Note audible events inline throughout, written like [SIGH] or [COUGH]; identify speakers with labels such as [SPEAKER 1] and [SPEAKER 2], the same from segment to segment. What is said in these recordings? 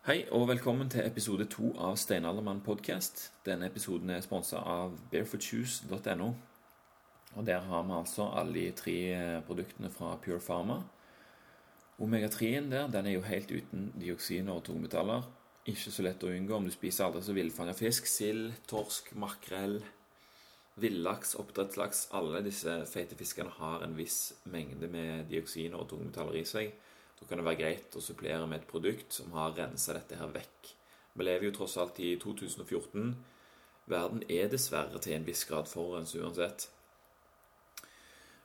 [SPEAKER 1] Hei og velkommen til episode to av Steinaldermann podcast. Denne episoden er sponsa av barefootshoes.no. Og Der har vi altså alle de tre eh, produktene fra Pure Pharma. Omega-3-en der den er jo helt uten dioksiner og tungmetaller. Ikke så lett å unngå om du spiser aldri så villfanga fisk. Sild, torsk, makrell, villaks, oppdrettslaks. Alle disse feite fiskene har en viss mengde med dioksiner og tungmetaller i seg. Da kan det være greit å supplere med et produkt som har rensa dette her vekk. Vi lever jo tross alt i 2014. Verden er dessverre til en viss grad forurenset uansett.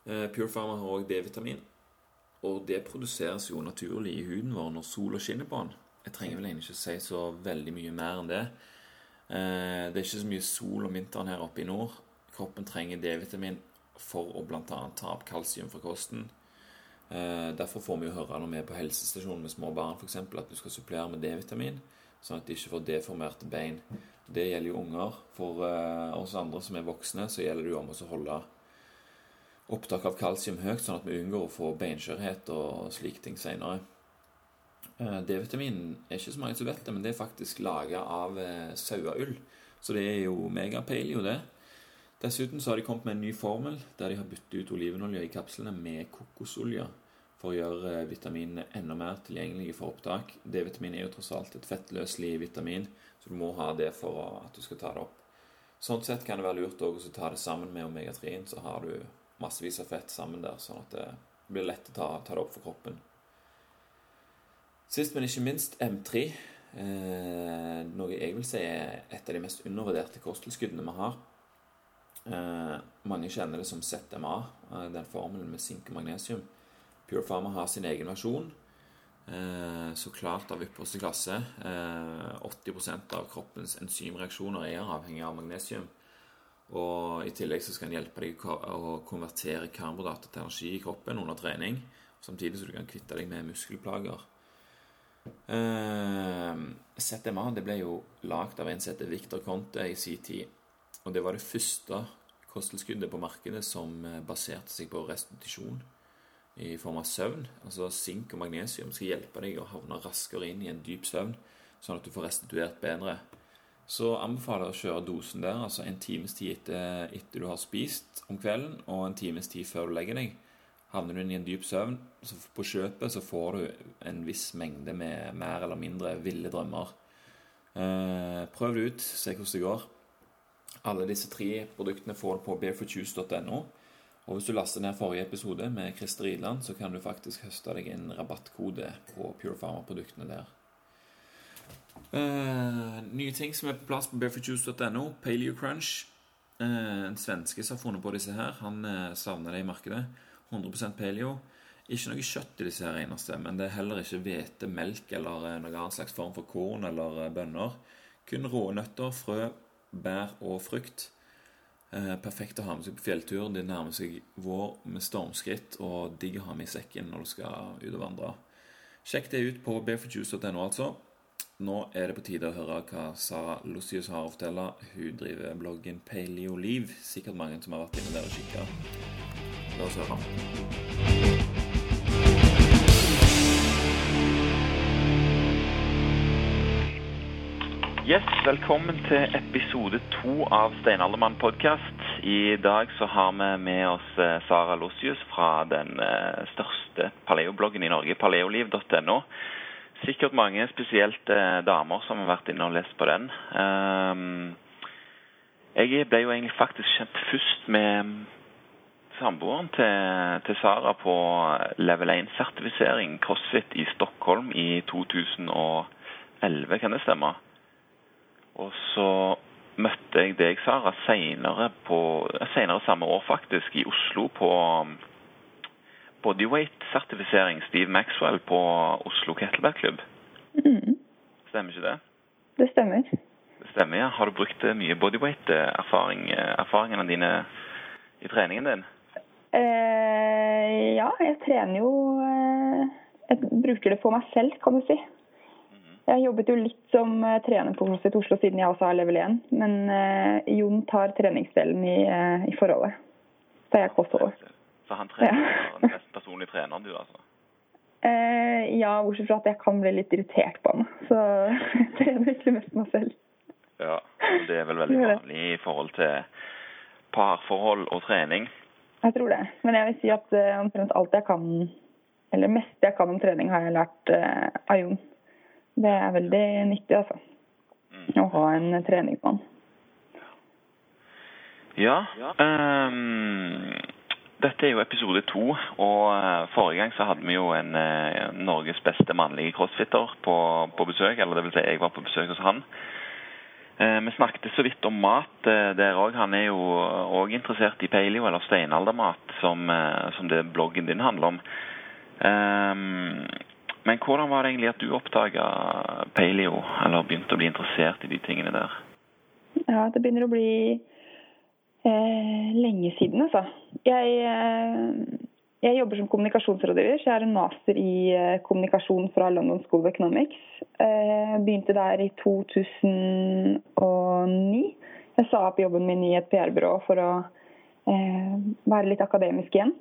[SPEAKER 1] Eh, Pure Pharma har òg D-vitamin, og det produseres jo naturlig i huden vår når sola skinner på den. Jeg trenger vel egentlig ikke si så veldig mye mer enn det. Eh, det er ikke så mye sol om vinteren her oppe i nord. Kroppen trenger D-vitamin for å bl.a. ta opp kalsium fra kosten. Eh, derfor får vi jo høre når vi er på helsestasjonen med små barn f.eks. at du skal supplere med D-vitamin, sånn at de ikke får deformerte bein. Det gjelder jo unger. For uh, oss andre som er voksne, så gjelder det jo om å holde opptak av kalsium høyt, sånn at vi unngår å få beinskjørhet og slike ting seinere. Uh, D-vitamin er ikke så mange som vet det, men det er faktisk laga av saueull. Så det er jo megapaleo, det. Dessuten så har de kommet med en ny formel der de har byttet ut olivenolje i kapslene med kokosolje for å gjøre eh, vitaminene enda mer tilgjengelige for opptak. D-vitamin er jo tross alt et fettløselig vitamin, så du må ha det for at du skal ta det opp. Sånn sett kan det være lurt å ta det sammen med omega-3, så har du massevis av fett sammen der, sånn at det blir lett å ta, ta det opp for kroppen. Sist, men ikke minst M3. Eh, noe jeg vil si er et av de mest undervurderte kosttilskuddene vi har. Eh, mange kjenner det som ZMA, eh, den formelen med sink og magnesium. Pure Pharma har sin egen versjon. Eh, så klart av ypperste klasse. 80% av kroppens enzymreaksjoner er avhengig av magnesium. Og I tillegg så skal den hjelpe deg å konvertere karbohydrater til energi i kroppen under trening. Samtidig så du kan kvitte deg med muskelplager. ZMA det ble jo lagd av en som heter Victor Conte i sin tid. Og det var det første kosttilskuddet på markedet som eh, baserte seg på restitusjon i form av søvn. Altså sink og magnesium skal hjelpe deg å havne raskere inn i en dyp søvn, sånn at du får restituert bedre. Så anbefaler jeg å kjøre dosen der, altså en times tid etter, etter du har spist om kvelden, og en times tid før du legger deg. Havner du inn i en dyp søvn, så på kjøpet så får du en viss mengde med mer eller mindre ville drømmer. Eh, prøv det ut, se hvordan det går. Alle disse tre produktene får du på barefootjuice.no. Og hvis du laster ned forrige episode med Christer Idland, så kan du faktisk høste deg en rabattkode på Pure Pharma-produktene der. Uh, nye ting som er på plass på barefootjuice.no. Paleo Crunch. Uh, en svenske som har funnet på disse her. Han uh, savner det i markedet. 100% paleo. Ikke noe kjøtt i disse her eneste, men det er heller ikke hvete, melk eller noen annen slags form for korn eller bønner. Kun rå nøtter, frø, bær og frukt. Eh, perfekt å ha med seg på fjelltur. Det nærmer seg vår med stormskritt og digg å ha med i sekken når du skal ut og vandre. Sjekk det ut på barefootjuice.no, altså. Nå er det på tide å høre hva Sara Lucius har å fortelle. Hun driver bloggen Paleoliv. Sikkert mange som har vært inne der og kikka. La oss høre.
[SPEAKER 2] Yes, Velkommen til episode to av Steinaldermann podkast. I dag så har vi med oss eh, Sara Lossius fra den eh, største paleobloggen i Norge, paleoliv.no. Sikkert mange, spesielt eh, damer, som har vært inne og lest på den. Um, jeg ble jo egentlig faktisk kjent først med samboeren til, til Sara på level 1-sertifisering CrossFit i Stockholm i 2011, kan det stemme? Og så møtte jeg deg, Sara, senere, senere samme år faktisk, i Oslo på um, bodyweight-sertifisering. Steve Maxwell på Oslo Kettlebell Club. Mm. Stemmer ikke det?
[SPEAKER 3] Det stemmer.
[SPEAKER 2] Det stemmer, ja. Har du brukt eh, mye bodyweight-erfaringene -erfaring, dine i treningen din?
[SPEAKER 3] Eh, ja, jeg trener jo eh, Jeg bruker det på meg selv, kan du si. Jeg jobbet jo litt som eh, trener på CrossFit Oslo siden jeg også har level 1. Men uh, Jon tar treningsdelen i, uh, i forholdet. Så jeg er over.
[SPEAKER 2] Så han trener ja. den mest personlige treneren du, altså?
[SPEAKER 3] Eh, ja, bortsett fra at jeg kan bli litt irritert på han. Så [LAUGHS] jeg trener egentlig mest meg selv.
[SPEAKER 1] Ja, Det er vel veldig vanlig i forhold til parforhold og trening?
[SPEAKER 3] Jeg tror det. Men jeg vil si at omtrent alt jeg kan, eller mest jeg kan om trening, har jeg lært av Jon. Det er veldig nyttig, altså. Mm. Å ha en treningsmann.
[SPEAKER 1] Ja. Um, dette er jo episode to, og uh, forrige gang så hadde vi jo en Norges beste mannlige crossfitter på, på besøk. Eller det vil si, jeg var på besøk hos han. Eh, vi snakket så vidt om mat eh, der òg. Han er jo òg interessert i paleo, eller steinaldermat, som, eh, som det bloggen din handler om. Men hvordan var det egentlig at du oppdaga paleo, eller begynte å bli interessert i de tingene der?
[SPEAKER 3] Ja, det begynner å bli eh, lenge siden, altså. Jeg eh, jeg jobber som kommunikasjonsrådgiver, så jeg er en master i eh, kommunikasjon fra London School of Economics. Eh, begynte der i 2009. Jeg sa opp jobben min i et PR-byrå for å eh, være litt akademisk igjen.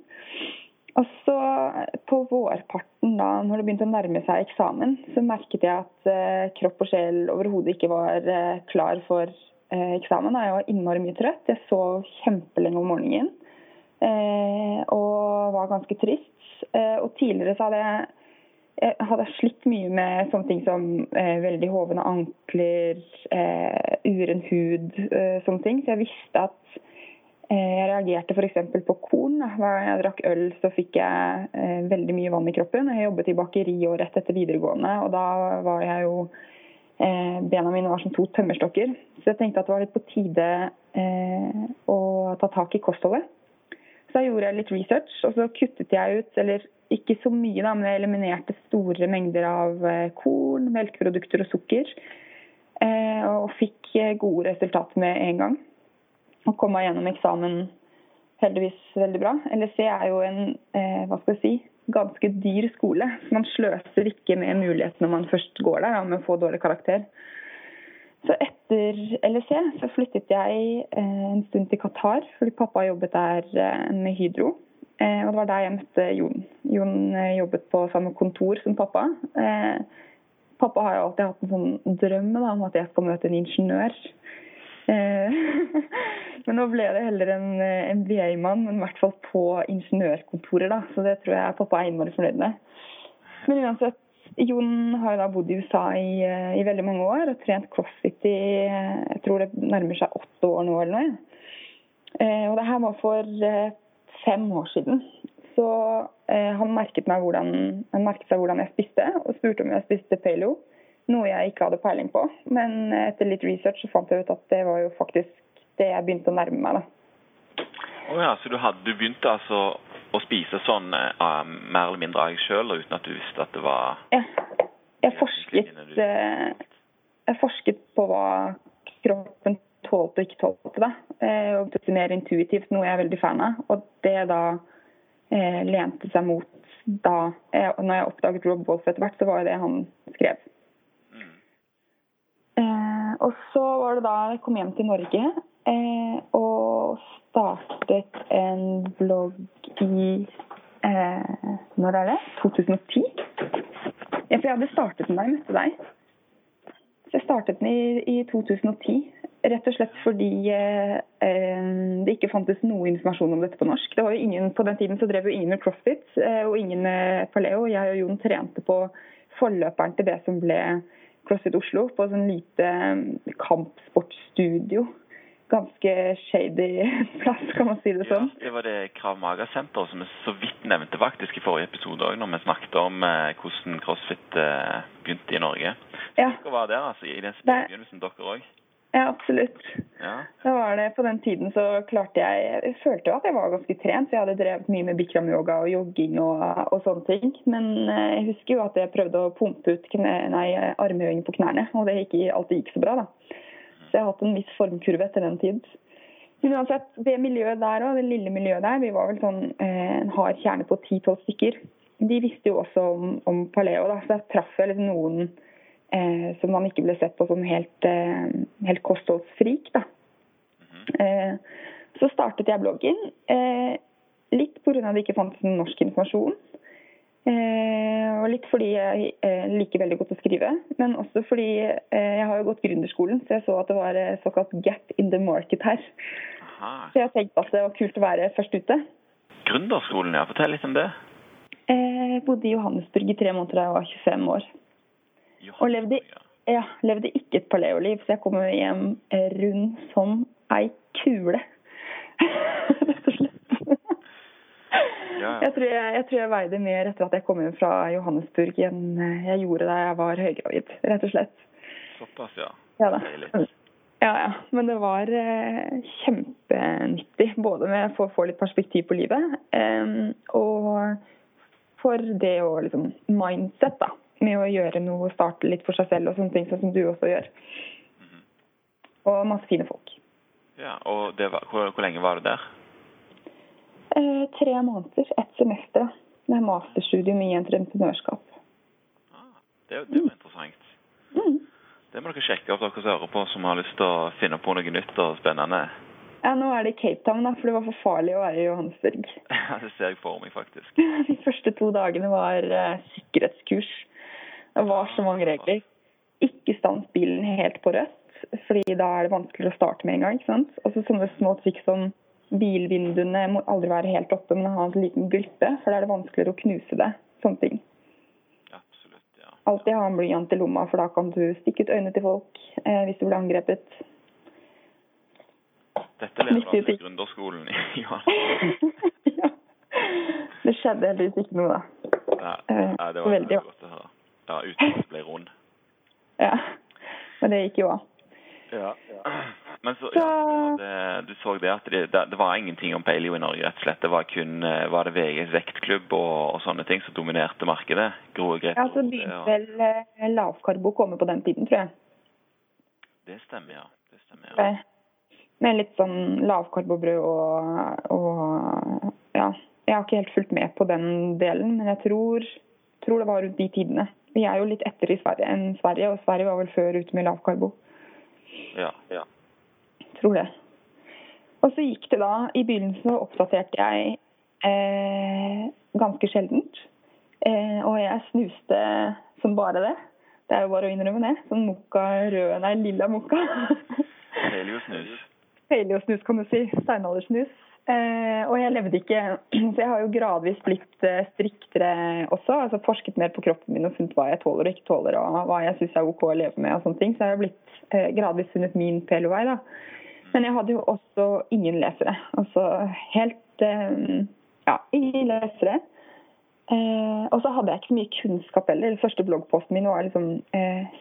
[SPEAKER 3] Og så på vårparten, da når det begynte å nærme seg eksamen, så merket jeg at kropp og sjel overhodet ikke var klar for eksamen. Jeg var innmari mye trøtt. Jeg sov kjempelenge om morgenen. Eh, og var ganske trist. Eh, og tidligere så hadde jeg, jeg hadde slitt mye med sånne ting som eh, veldig hovne ankler, eh, uren hud, eh, sånne ting. Så jeg visste at eh, jeg reagerte f.eks. på korn. Hver gang jeg drakk øl, så fikk jeg eh, veldig mye vann i kroppen. Jeg jobbet i bakeri og rett etter videregående, og da var jeg jo Bena mine var som to tømmerstokker. Så jeg tenkte at det var litt på tide å ta tak i kostholdet. Så da gjorde jeg litt research, og så kuttet jeg ut, eller ikke så mye, da, men jeg eliminerte store mengder av eh, korn, melkeprodukter og sukker. Eh, og fikk eh, gode resultater med en gang. Og kom meg gjennom eksamen heldigvis veldig bra. LSE er jo en hva skal jeg si, ganske dyr skole. Man sløser ikke med muligheten når man først går der, med å få dårlig karakter. Så etter LSE så flyttet jeg eh, en stund til Qatar, fordi pappa jobbet der eh, med Hydro. Eh, og det var der jeg møtte Jon. Jon jobbet på samme kontor som pappa. Pappa har jo alltid hatt en sånn drøm om at jeg skal møte en ingeniør. [LAUGHS] Men nå ble det heller en MBA-mann, men i hvert fall på ingeniørkontoret. da, Så det tror jeg pappa er innmari fornøyd med. Men uansett, Jon har da bodd i USA i, eh, i, veldig mange år og trent crossfit i jeg tror det nærmer seg åtte år nå eller noe. Eh, og det her var for eh, fem år siden. Så eh, han, merket hvordan, han merket seg hvordan jeg spiste, og spurte om jeg spiste paleo. Noe jeg ikke hadde peiling på. Men etter litt research så fant jeg ut at det var jo faktisk det jeg begynte å nærme meg. da.
[SPEAKER 1] Oh ja, så du, hadde, du begynte altså å spise sånn uh, mer eller mindre av deg sjøl, uten at du visste at det var
[SPEAKER 3] Ja. Jeg forsket, uh, jeg forsket på hva kroppen tålte og ikke tålte. Da. Uh, og det mer intuitivt, noe jeg er veldig fan av. Og det da uh, lente seg mot da jeg, Når jeg oppdaget Rob Wolf etter hvert, så var det det han skrev. Og så var det da jeg kom hjem til Norge og startet en blogg i eh, Når er det? 2010? Ja, for jeg hadde startet den da jeg møtte deg. Så jeg startet den i, i 2010. Rett og slett fordi eh, eh, det ikke fantes noe informasjon om dette på norsk. Det var jo ingen, På den tiden så drev jo ingen med crossfit eh, og ingen med paleo. Jeg og Jon trente på forløperen til det som ble CrossFit Oslo, på sånn lite eh, kampsportstudio ganske shady [LAUGHS] plass, kan man si det sånn.
[SPEAKER 1] Ja, det var det Krav Maga-senteret som vi så vidt nevnte faktisk i forrige episode òg, når vi snakket om eh, hvordan crossfit eh, begynte i Norge. Ja. Dere var der altså, i den begynnelsen, dere òg?
[SPEAKER 3] Ja, absolutt. Ja. Da var det På den tiden så klarte jeg Jeg følte jo at jeg var ganske trent, for jeg hadde drevet mye med bikram-yoga og jogging og, og, sånne ting. Men eh, jeg husker jo at jeg prøvde å pumpe ut armhevinger på knærne, og det gikk, alltid gikk så bra, da. Så jeg har hatt en viss formkurve etter den tid. Men uansett, det miljøet der òg, det lille miljøet der, vi var vel sånn eh, en hard kjerne på ti-tolv stykker. De visste jo også om, om paleo, da, så jeg traff jeg liksom noen eh, som man ikke ble sett på som helt, eh, helt kostholdsfrik. da. Eh, så startet jeg bloggen. Eh, litt pga. at det ikke fantes norsk informasjon. Eh, og litt fordi jeg eh, liker veldig godt å skrive, men også fordi eh, jeg har jo gått gründerskolen, så jeg så at det var såkalt gap in the market her.
[SPEAKER 1] Aha.
[SPEAKER 3] Så jeg tenkte at det var kult å være først ute.
[SPEAKER 1] Gründerskolen, ja. Fortell litt om det.
[SPEAKER 3] Eh, Jeg bodde i Johannesburg i tre måneder da jeg var 25 år. Og levde,
[SPEAKER 1] Ja.
[SPEAKER 3] levde ikke et paleoliv, så jeg kom hjem eh, rund som ei kule. [LAUGHS] Rett og slett. Jeg tror jeg, jeg tror jeg veide mer etter at jeg kom hjem fra Johannesburg enn eh, jeg gjorde da jeg var høygravid, rett og slett.
[SPEAKER 1] Såpass, ja.
[SPEAKER 3] Ja da. Ja, ja. Men det var eh, kjempenyttig. Både med for å få litt perspektiv på livet, eh, og for det å liksom mindset, da. Med å gjøre noe, starte litt for seg selv og sånne ting, sånn som du også gjør. Og masse fine folk.
[SPEAKER 1] ja. Og det var, hvor, hvor lenge var du der?
[SPEAKER 3] Eh, tre måneder, ett semester. Med masterstudium i entreprenørskap.
[SPEAKER 1] Ah, det, det var interessant.
[SPEAKER 3] Mm.
[SPEAKER 1] Det må dere sjekke opp, dere som hører på, som har lyst til å finne på noe nytt og spennende.
[SPEAKER 3] Ja, nå er det i Cape Town, da, for det var for farlig å være i Johannesburg. [LAUGHS]
[SPEAKER 1] Ja, det ser jeg for meg, faktisk. [LAUGHS]
[SPEAKER 3] De første to dagene var uh, sikkerhetskurs. Det var så mange regler. Ikke stans bilen helt på rødt, fordi da er det vanskeligere å starte med en gang. ikke sant? Og så sånne små triks som bilvinduene må aldri være helt oppe, men ha en liten glippe, for da er det vanskeligere å knuse det. Sånne ting.
[SPEAKER 1] Absolutt, ja.
[SPEAKER 3] Alltid ha en blyant i lomma, for da kan du stikke ut øynene til folk eh, hvis du blir angrepet.
[SPEAKER 1] Dette lærer du
[SPEAKER 3] Viktige
[SPEAKER 1] altså i
[SPEAKER 3] ting. [LAUGHS]
[SPEAKER 1] ja.
[SPEAKER 3] Det skjedde heldigvis ikke noe, da. Nei,
[SPEAKER 1] nei det var
[SPEAKER 3] veldig
[SPEAKER 1] godt å høre. Ja, uten at det ble rund.
[SPEAKER 3] Ja. Men det gikk jo av.
[SPEAKER 1] Ja. Men så, ja, du, du så det at det, det, det var ingenting om paleo i Norge, rett og slett. Det var kun eh, var det VGs vektklubb og, og sånne ting som dominerte markedet? Gro grep
[SPEAKER 3] Ja, så begynte
[SPEAKER 1] og-
[SPEAKER 3] vel eh, lavkarbo å komme på den tiden, tror jeg.
[SPEAKER 1] Det stemmer, ja. Det stemmer, ja.
[SPEAKER 3] Eh, Med litt sånn lavkarbobrød og, og Ja. Jeg har ikke helt fulgt med på den delen, men jeg tror, tror det var rundt de tidene. Vi er jo litt etter i Sverige enn Sverige, og Sverige var vel før ute med lavkarbo.
[SPEAKER 1] ja, ja.
[SPEAKER 3] Tror det. Og så gikk det da I begynnelsen så oppdaterte jeg eh, ganske sjeldent. Eh, og jeg snuste som bare det. Det er jo bare å innrømme det. Sånn mokka rød, nei, lilla mokka.
[SPEAKER 1] Paleosnus.
[SPEAKER 3] Paleosnus, kan du si. Steinaldersnus. Eh, og jeg levde ikke [CLEARS THROAT] Så jeg har jo gradvis blitt eh, striktere også. altså Forsket mer på kroppen min og funnet hva jeg tåler og ikke tåler, og hva jeg syns er OK å leve med. og sånne ting, Så jeg har blitt eh, gradvis funnet min pelevei. da. Men jeg hadde jo også ingen lesere. Altså helt Ja, ingen lesere. Og så hadde jeg ikke så mye kunnskap heller. Den første bloggposten min var liksom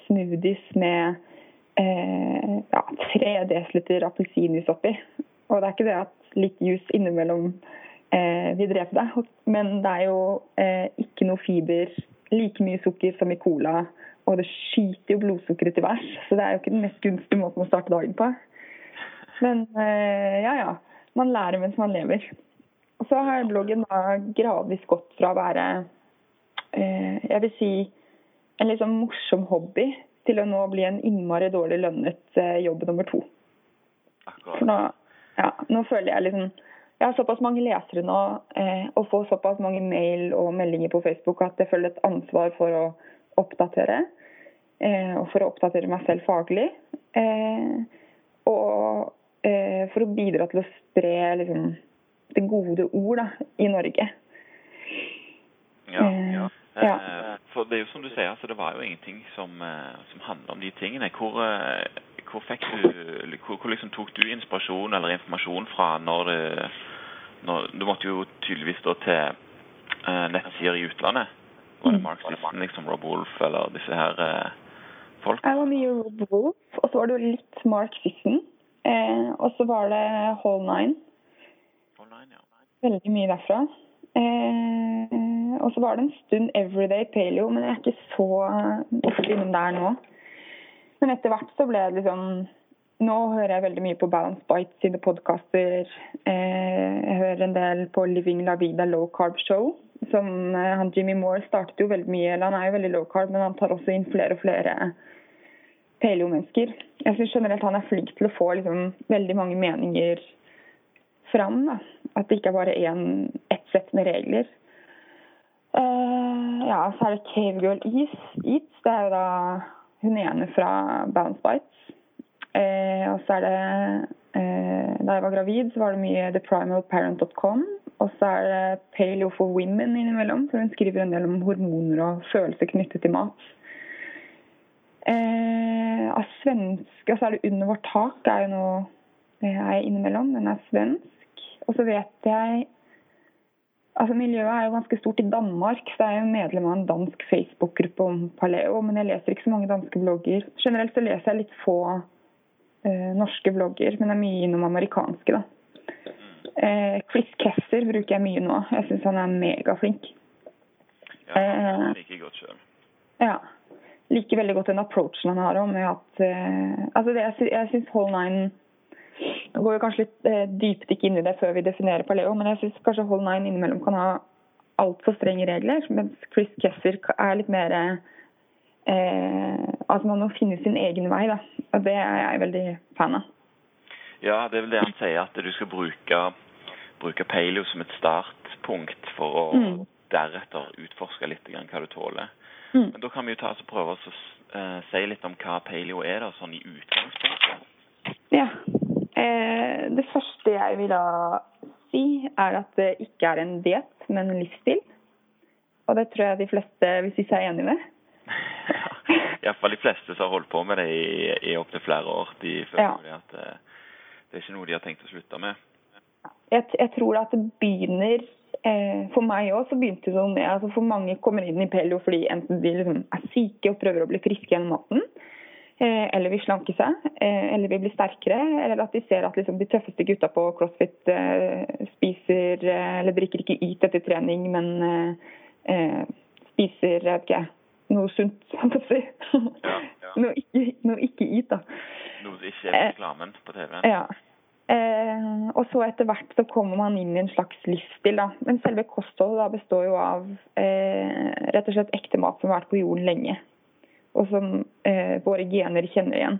[SPEAKER 3] smoothies med ja, 3 dl appelsinjuice oppi. Og det er ikke det at litt juice innimellom eh, vil drepe deg, men det er jo eh, ikke noe fiber, like mye sukker som i cola, og det skyter jo blodsukkeret til værs. Så det er jo ikke den mest gunstige måten å starte dagen på. Men eh, ja, ja. Man lærer mens man lever. Og så har bloggen da gradvis gått fra å være eh, jeg vil si en litt sånn morsom hobby til å nå bli en innmari dårlig lønnet eh, jobb nummer to. For nå, ja, nå føler jeg liksom Jeg har såpass mange lesere nå eh, og får såpass mange mail og meldinger på Facebook at jeg føler et ansvar for å oppdatere. Eh, og for å oppdatere meg selv faglig. Eh, og eh, for å bidra til å spre liksom, det gode ord da, i Norge.
[SPEAKER 1] Ja,
[SPEAKER 3] Eh,
[SPEAKER 1] ja.
[SPEAKER 3] ja.
[SPEAKER 1] Eh, For det er jo som du sier, altså, det var jo ingenting som, eh, som handla om de tingene. Hvor, eh, hvor du hvor, liksom tok du inspirasjon eller informasjon fra når du når, Du måtte jo tydeligvis da til uh, nettsider i utlandet. Var det
[SPEAKER 3] Mm.
[SPEAKER 1] Mark Sisson, liksom Rob Wolf eller disse her uh, folk?
[SPEAKER 3] Jeg var mye Rob Wolf, og så var det jo litt Mark Sisson. Eh, og så var det Hall Nine.
[SPEAKER 1] Online, ja.
[SPEAKER 3] Veldig mye derfra. Eh, og så var det en stund Everyday Paleo, men jeg er ikke så ofte innom der nå. Men etter hvert så ble det liksom Nå hører jeg veldig mye på Balance Bites sine podkaster. Eh, jeg hører en del på Living La Vida Low Carb Show. Som eh, han Jimmy Moore startet jo veldig mye Han er jo veldig low carb, men han tar også inn flere og flere paleo-mennesker. Jeg syns generelt han er flink til å få liksom, veldig mange meninger fram. Da. At det ikke er bare én, ett sett med regler. Uh, ja, så er det Cave Girl Eats. Det er jo da hun ene fra Bounce Bites. Eh, og så er det eh, Da jeg var gravid, så var det mye theprimalparent.com. Og så er det Paleo for women innimellom, for hun skriver en del om hormoner og følelser knyttet til mat. Eh, av svenske Og så er det Under vårt tak er jo noe jeg er innimellom. Den er svensk. Og så vet jeg Altså Miljøet er jo ganske stort i Danmark, så jeg er jo medlem av en dansk Facebook-gruppe om paleo. Men jeg leser ikke så mange danske blogger. Generelt så leser jeg litt få eh, norske blogger, men jeg er mye innom amerikanske. da. Eh, Chris Kesser bruker jeg mye nå. Jeg syns han er megaflink.
[SPEAKER 1] Ja, han liker godt selv.
[SPEAKER 3] Ja. Liker veldig godt den approachen han har om at eh, Altså, det, jeg, jeg syns Hall Nine nå går vi kanskje litt eh, dypdykk inn i det før vi definerer paleo, men jeg syns kanskje Hold Nine innimellom kan ha altfor strenge regler, mens Chris Kessler er litt mer eh, Altså man må finne sin egen vei, da. Og det er jeg veldig fan av.
[SPEAKER 1] Ja, det er vel det han sier, at du skal bruke, bruke paleo som et startpunkt for å
[SPEAKER 3] Mm.
[SPEAKER 1] deretter utforske litt grann hva du tåler.
[SPEAKER 3] Mm.
[SPEAKER 1] Men da kan vi jo ta oss og prøve oss å eh, si litt om hva paleo er, da, sånn i utgangspunktet.
[SPEAKER 3] Ja. Eh, det første jeg vil da si, er at det ikke er en diett, men en livsstil. Og det tror jeg de fleste vil si seg enig med. [LAUGHS]
[SPEAKER 1] Iallfall de fleste som har holdt på med det i, i opptil flere år. De føler
[SPEAKER 3] Ja.
[SPEAKER 1] at eh, det er ikke noe de har tenkt å slutte med.
[SPEAKER 3] Jeg, jeg tror at det begynner eh, For meg òg så begynte det sånn med altså For mange kommer inn i Pello fordi enten de liksom er syke og prøver å bli friske gjennom maten, eller vil slanke seg, eh, eller vil bli sterkere, eller at de ser at liksom, de tøffeste gutta på CrossFit eh, spiser eh, eller drikker ikke YT etter trening, men eh, eh, spiser ikke, noe sunt, [LAUGHS] sånn å si.
[SPEAKER 1] Ja, ja.
[SPEAKER 3] noe ikke, ikke YT, da.
[SPEAKER 1] Noe som ikke er reklamen på TV-en.
[SPEAKER 3] Ja. Eh, og så etter hvert så kommer man inn i en slags livsstil. da. Men selve kostholdet da består jo av eh, rett og slett ekte mat som har vært på jorden lenge. Og som eh, våre gener kjenner igjen.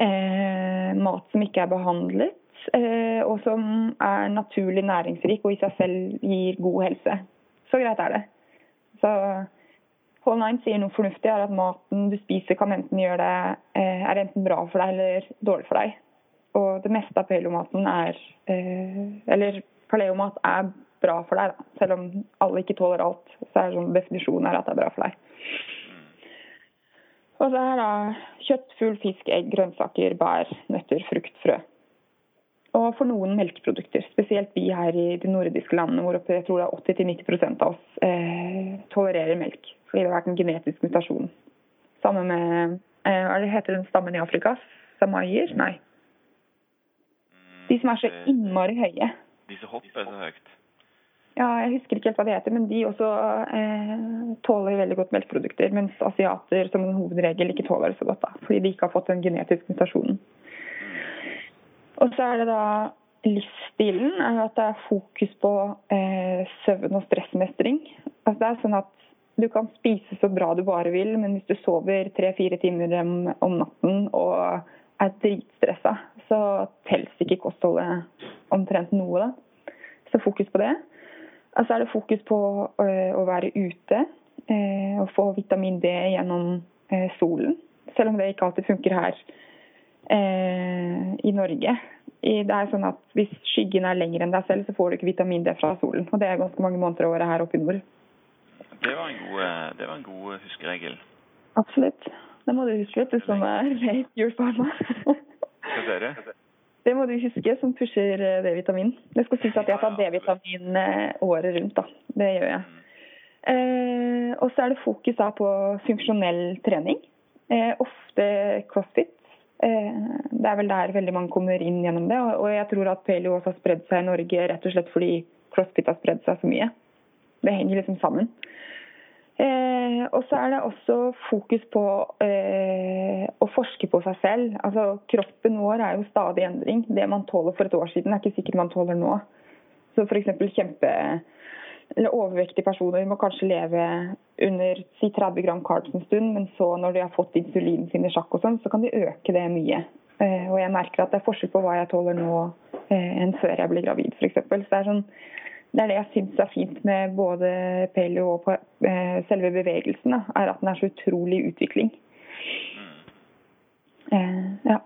[SPEAKER 3] Eh, mat som ikke er behandlet, eh, og som er naturlig næringsrik og i seg selv gir god helse. Så greit er det. Så Hall Nine sier noe fornuftig, er at maten du spiser kan enten gjøre det, eh, er enten bra for deg eller dårlig for deg. Og det meste av paleomaten er eh, Eller paleomat er bra for deg, da. Selv om alle ikke tåler alt. Så er sånn definisjonen er at det er bra for deg. Og så er da kjøtt, fugl, fisk, egg, grønnsaker, bær, nøtter, frukt, frø. Og for noen melkeprodukter, spesielt vi her i de nordiske landene hvor jeg tror det er 80-90 av oss eh, tolererer melk. Fordi det har vært en genetisk mutasjon. Sammen med eh, Hva er heter den stammen i Afrika? Samaier? Nei. De som er så innmari høye.
[SPEAKER 1] De som hopper så høyt.
[SPEAKER 3] Ja, jeg husker ikke helt hva de heter, men de også eh, tåler veldig godt melkeprodukter. Mens asiater som en hovedregel ikke tåler det så godt, da, fordi de ikke har fått den genetiske mutasjonen. Og så er det da livsstilen, er at det er fokus på eh, søvn og stressmestring. Altså det er sånn at du kan spise så bra du bare vil, men hvis du sover tre-fire timer om natten og er dritstressa, så teller ikke kostholdet omtrent noe. da. Så fokus på det. Og så er det fokus på øh, å være ute øh, og få vitamin D gjennom øh, solen. Selv om det ikke alltid funker her i Norge. Det er sånn at Hvis skyggen er lengre enn deg selv, så får du ikke vitamin D fra solen. Og det er ganske mange måneder av året her oppe i nord.
[SPEAKER 1] Det var en god, eh, det var en god huskeregel.
[SPEAKER 3] Absolutt. Det må du huske, du, som er late Your Pharma.
[SPEAKER 1] Hva sier du?
[SPEAKER 3] Det må du huske, som pusher eh, D-vitamin. Det skal sies at jeg tar D-vitamin eh, året rundt, da. Det gjør jeg. Eh, og så er det fokus da på funksjonell trening. Eh, ofte crossfit. Eh, det er vel der veldig mange kommer inn gjennom det. Og, og jeg tror at paleo også har spredd seg i Norge rett og slett fordi crossfit har spredd seg så mye. Det henger liksom sammen. Eh, og så er det også fokus på eh, å forske på seg selv. Altså, kroppen vår er jo stadig i endring. Det man tåler for et år siden, er ikke sikkert man tåler nå. Så f.eks. kjempe eller overvektige personer må kanskje leve under si 30 gram carbs en stund, men så når de har fått insulin sin i sjakk og sånn, så kan de øke det mye. Eh, og jeg merker at det er forskjell på hva jeg tåler nå eh, enn før jeg ble gravid, f.eks. Så det er sånn det er det jeg syns er fint med både paleo og eh, selve bevegelsen. Er at den er så utrolig utvikling. Eh, ja.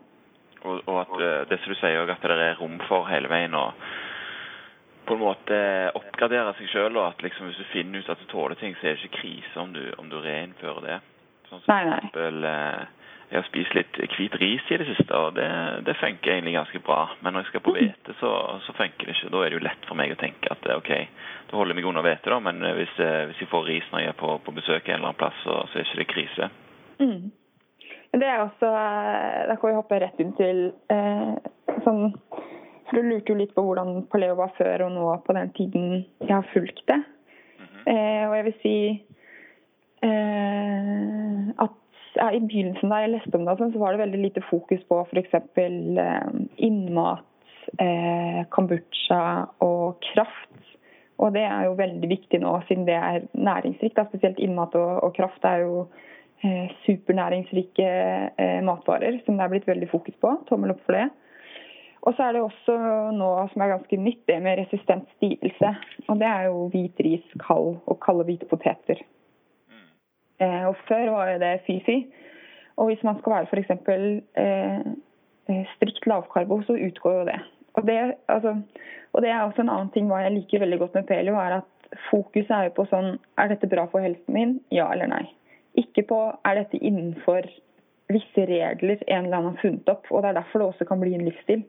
[SPEAKER 1] Og, og at eh, det som du sier at det er rom for hele veien å på en måte oppgradere seg sjøl. At liksom, hvis du finner ut at du tåler ting, så er det ikke krise om du, om du reinnfører det. Sånn som
[SPEAKER 3] Nei, nei.
[SPEAKER 1] for eksempel Jeg har spist litt hvit ris i det siste, og det, det funker egentlig ganske bra. Men når jeg skal på hvete, så, så funker det ikke. Da er det jo lett for meg å tenke at eh, OK, da holder jeg meg unna hvete, da. Men eh, hvis, eh, hvis jeg får ris når jeg er på, på besøk en eller annen plass, så, så er ikke det krise.
[SPEAKER 3] Mm. Men det er også Da kan vi hoppe rett inn til eh, sånn For du lurte jo litt på hvordan paleo var før og nå på den tiden jeg har fulgt det. eh, og jeg vil si eh, at i begynnelsen da jeg leste om det, sånn, så var det veldig lite fokus på f.eks. Eh, innmat, eh, kombucha og kraft. Og det er jo veldig viktig nå, siden det er næringsrikt. Spesielt innmat og, kraft er jo eh, supernæringsrike matvarer som det er blitt veldig fokus på. Tommel opp for det. Og så er det også noe som er ganske nytt, det med resistent stivelse. Og det er jo hvit ris, kald og kalde hvite poteter. Eh, og før var jo det fy-fy. Og hvis man skal være f.eks. Eh, eh, strikt lavkarbo, så utgår jo det. Og det, altså, og det er også en annen ting hva jeg liker veldig godt med Pelio, er at fokuset er jo på sånn Er dette bra for helsen min? Ja eller nei? Ikke på er dette innenfor visse regler en eller annen har funnet opp. Og det er derfor det også kan bli en livsstil.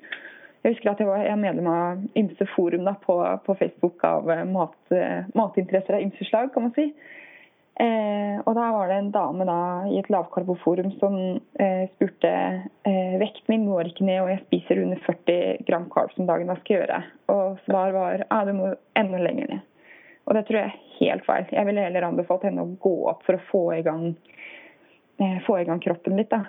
[SPEAKER 3] Jeg husker at jeg var medlem av ymse forum da, på, på Facebook av eh, mat, matinteresser av ymse slag, kan man si. Eh, og da var det en dame da, i et lavkarboforum som eh, spurte eh, vekten min går ikke ned, og jeg spiser under 40 gram carbs om dagen. Hva skal jeg gjøre? Og svar var ja, du må enda lenger ned. Og det tror jeg er helt feil. Jeg ville heller anbefalt henne å gå opp for å få i gang, eh, få i gang kroppen litt. da.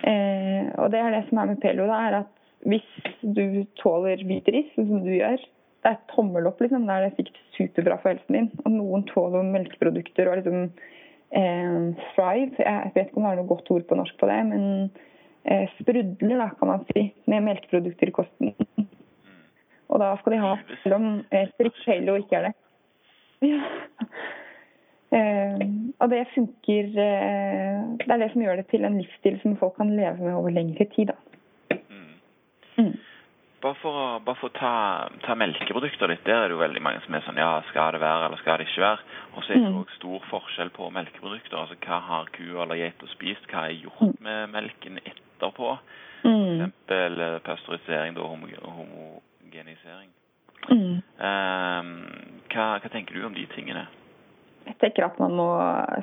[SPEAKER 3] Eh, og det er det som er med Pello, da, er at hvis du tåler hvit ris, sånn som du gjør, det er tommel opp, liksom. Da er det sikkert superbra for helsen din. Og noen tåler melkeprodukter og liksom eh, thrive. Jeg vet ikke om det er noe godt ord på norsk på det, men eh, sprudler, da, kan man si, med melkeprodukter i kosten. Og da skal de ha, selv om eh, strikt paleo ikke er det. [LAUGHS] Ja. Eh, og det funker eh, Det er det som gjør det til en livsstil som folk kan leve med over lengre tid. Da. Mm.
[SPEAKER 1] Bare for å, bare for å ta, ta melkeprodukter litt, der er det jo veldig mange som er sånn Ja, skal det være, eller skal det ikke være? Og så er det jo
[SPEAKER 3] Mm.
[SPEAKER 1] stor forskjell på melkeprodukter. Altså hva har ku eller geita spist? Hva er gjort
[SPEAKER 3] Mm.
[SPEAKER 1] med melken etterpå? For
[SPEAKER 3] Mm.
[SPEAKER 1] eksempel eh, pasteurisering og homo homogenisering.
[SPEAKER 3] Mm.
[SPEAKER 1] Um, hva, hva tenker du om de tingene?
[SPEAKER 3] Jeg tenker at man må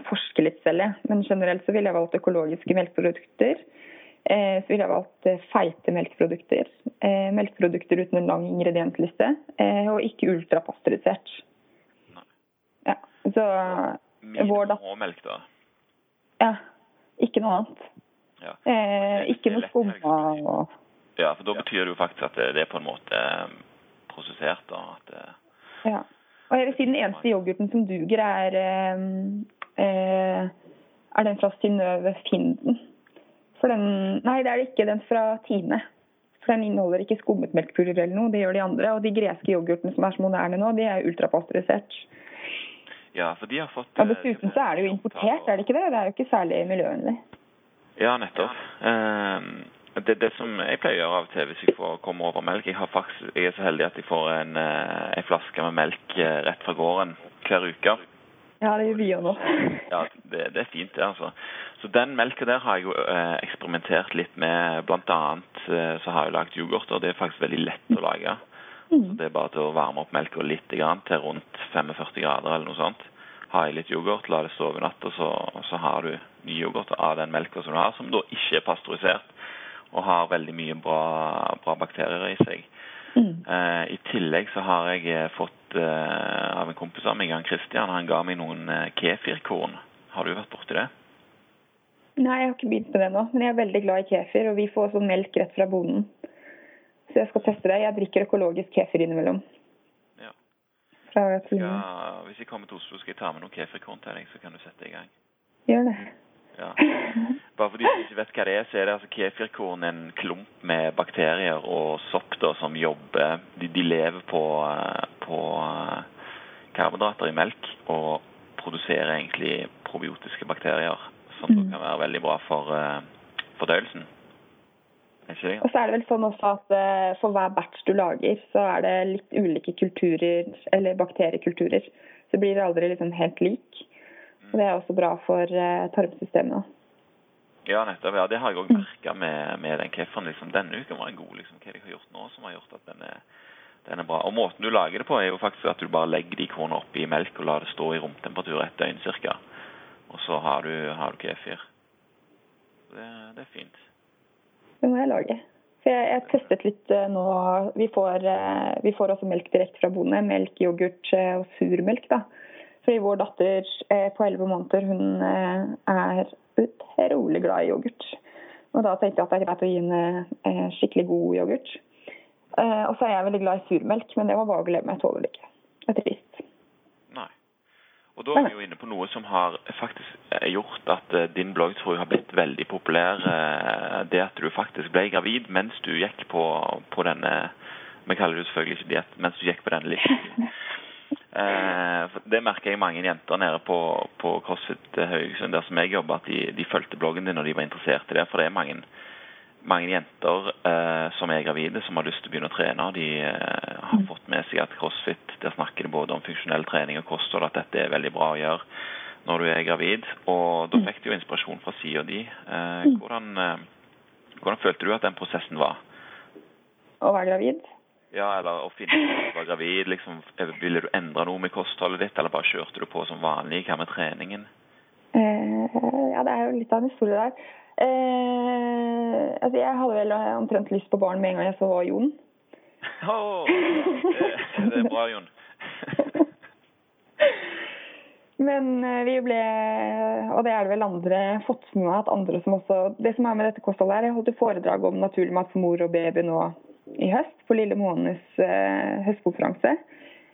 [SPEAKER 3] forske litt selv, jeg. men generelt så ville jeg valgt økologiske melkeprodukter. Eh, så ville jeg valgt eh, feite melkeprodukter. Eh, melkeprodukter uten en lang ingrediensliste. Eh, og ikke ultrapasteurisert. Ja, så Vår da-
[SPEAKER 1] melk, da.
[SPEAKER 3] ja, ikke noe annet.
[SPEAKER 1] Ja.
[SPEAKER 3] Eh, ikke noe skumma og
[SPEAKER 1] ja, for da betyr det jo faktisk at det, er på en måte prosessert. da, at det,
[SPEAKER 3] Ja. Og jeg vil si den eneste yoghurten som duger, er, er den fra Synnøve Finden. For den Nei, det er det ikke. Den fra Tine. For den inneholder ikke skummet melkepulver eller noe. Det gjør de andre. Og de greske yoghurtene som er så moderne nå, de er ultrapasteurisert.
[SPEAKER 1] Ja, for de har fått
[SPEAKER 3] Og
[SPEAKER 1] eh,
[SPEAKER 3] dessuten så er det jo importert, er det ikke det? Det er jo ikke særlig miljøvennlig.
[SPEAKER 1] Ja, nettopp. Ehm, det, det som jeg pleier å gjøre av og til hvis jeg får komme over melk Jeg, har faktisk, jeg er så heldig at jeg får en, eh, en flaske med melk eh, rett fra gården hver uke.
[SPEAKER 3] Ja, det gjør vi òg nå.
[SPEAKER 1] Ja, det, det er fint, det, altså. Så den melka der har jeg jo eh, eksperimentert litt med. Blant annet eh, så har jeg lagd yoghurt, og det er faktisk veldig lett å lage. Så det er bare til å varme opp melka litt til rundt 45 grader eller noe sånt. Ha i litt yoghurt, la det stå over natt, og så, så har du ny yoghurt av den melka som du har, som da ikke er pasteurisert, og har veldig mye bra, bra bakterier i seg.
[SPEAKER 3] Mm.
[SPEAKER 1] Eh, I tillegg så har jeg eh, fått eh, av en kompis av meg, Jan Christian, han ga meg noen eh, kefirkorn. Har du vært borti det?
[SPEAKER 3] Nei, jeg har ikke begynt med det nå. Men jeg er veldig glad i kefir, og vi får også melk rett fra bonden. Så jeg skal teste det. Jeg drikker økologisk kefir innimellom.
[SPEAKER 1] Ja.
[SPEAKER 3] Fra
[SPEAKER 1] Ja, hvis jeg kommer til Oslo, skal jeg ta med noen kefirkorn til deg, så kan du sette i gang.
[SPEAKER 3] Gjør det.
[SPEAKER 1] Ja. Bare for de som ikke vet hva det er, så er det altså kefirkorn en klump med bakterier og sopp da, som jobber De, de lever på, eh, på eh, karbohydrater i melk og produserer egentlig probiotiske bakterier, som mm. kan være veldig bra for uh, fordøyelsen.
[SPEAKER 3] Og så er det vel sånn også at For hver batch du lager, så er det litt ulike kulturer, eller bakteriekulturer. Så blir det aldri liksom helt lik. Og Det er også bra for tarmsystemet.
[SPEAKER 1] Ja, nettopp. Ja, det har jeg òg merka med, med, den kefiren. Liksom, denne uken var en god. Liksom, hva de har gjort nå som har gjort at den er, den er, bra. Og Måten du lager det på, er jo faktisk at du bare legger de kornene oppi melk og lar det stå i romtemperatur et døgn ca. Og så har du, har du kefir. Det, det, er fint.
[SPEAKER 3] Det må jeg lage. For jeg, jeg testet litt uh, nå. Vi får, uh, vi får, også melk direkte fra bonde. Melk, yoghurt uh, og surmelk. da. Fordi vår datter på 11 måneder hun er utrolig glad i yoghurt. Og da tenkte jeg at det er greit å gi henne eh, skikkelig god yoghurt. Eh, og så er jeg veldig glad i surmelk, men det var bare å glemme. Jeg tåler det ikke. Det er trist.
[SPEAKER 1] Og da er vi jo inne på noe som har faktisk eh, gjort at din blogg tror jeg har blitt veldig populær. Det at du faktisk ble gravid mens du gikk på, på denne Vi kaller det selvfølgelig ikke diett, mens du gikk på denne listen. [LAUGHS] Eh, det merker jeg mange jenter nede på, på CrossFit Haugesund, der som jeg jobber, at de, de fulgte bloggen din og de var interessert i det. For det er mange, mange jenter eh, som er gravide, som har lyst til å begynne å trene. De eh, har fått med seg at CrossFit der snakker det både om funksjonell trening og kosthold, at dette er veldig bra å gjøre når du er gravid. Og da fikk du jo inspirasjon fra sida di. Eh, hvordan, eh, hvordan følte du at den prosessen var?
[SPEAKER 3] Å være gravid?
[SPEAKER 1] Ja, eller å finne ut at du var gravid. liksom, Ville du endre noe med kostholdet ditt, eller bare kjørte du på som vanlig? Hva med treningen?
[SPEAKER 3] Eh, ja, det er jo litt av en historie der. Eh, altså, jeg hadde vel omtrent lyst på barn med en gang jeg så Jon.
[SPEAKER 1] Oh, det, det er bra, Jon. [LAUGHS]
[SPEAKER 3] Men eh, vi ble, og det er det vel andre fått med at andre som også Det som er med dette kostholdet her, jeg holdt foredrag om naturlig mat for mor og baby nå i høst på Lille Månes eh, høstkonferanse.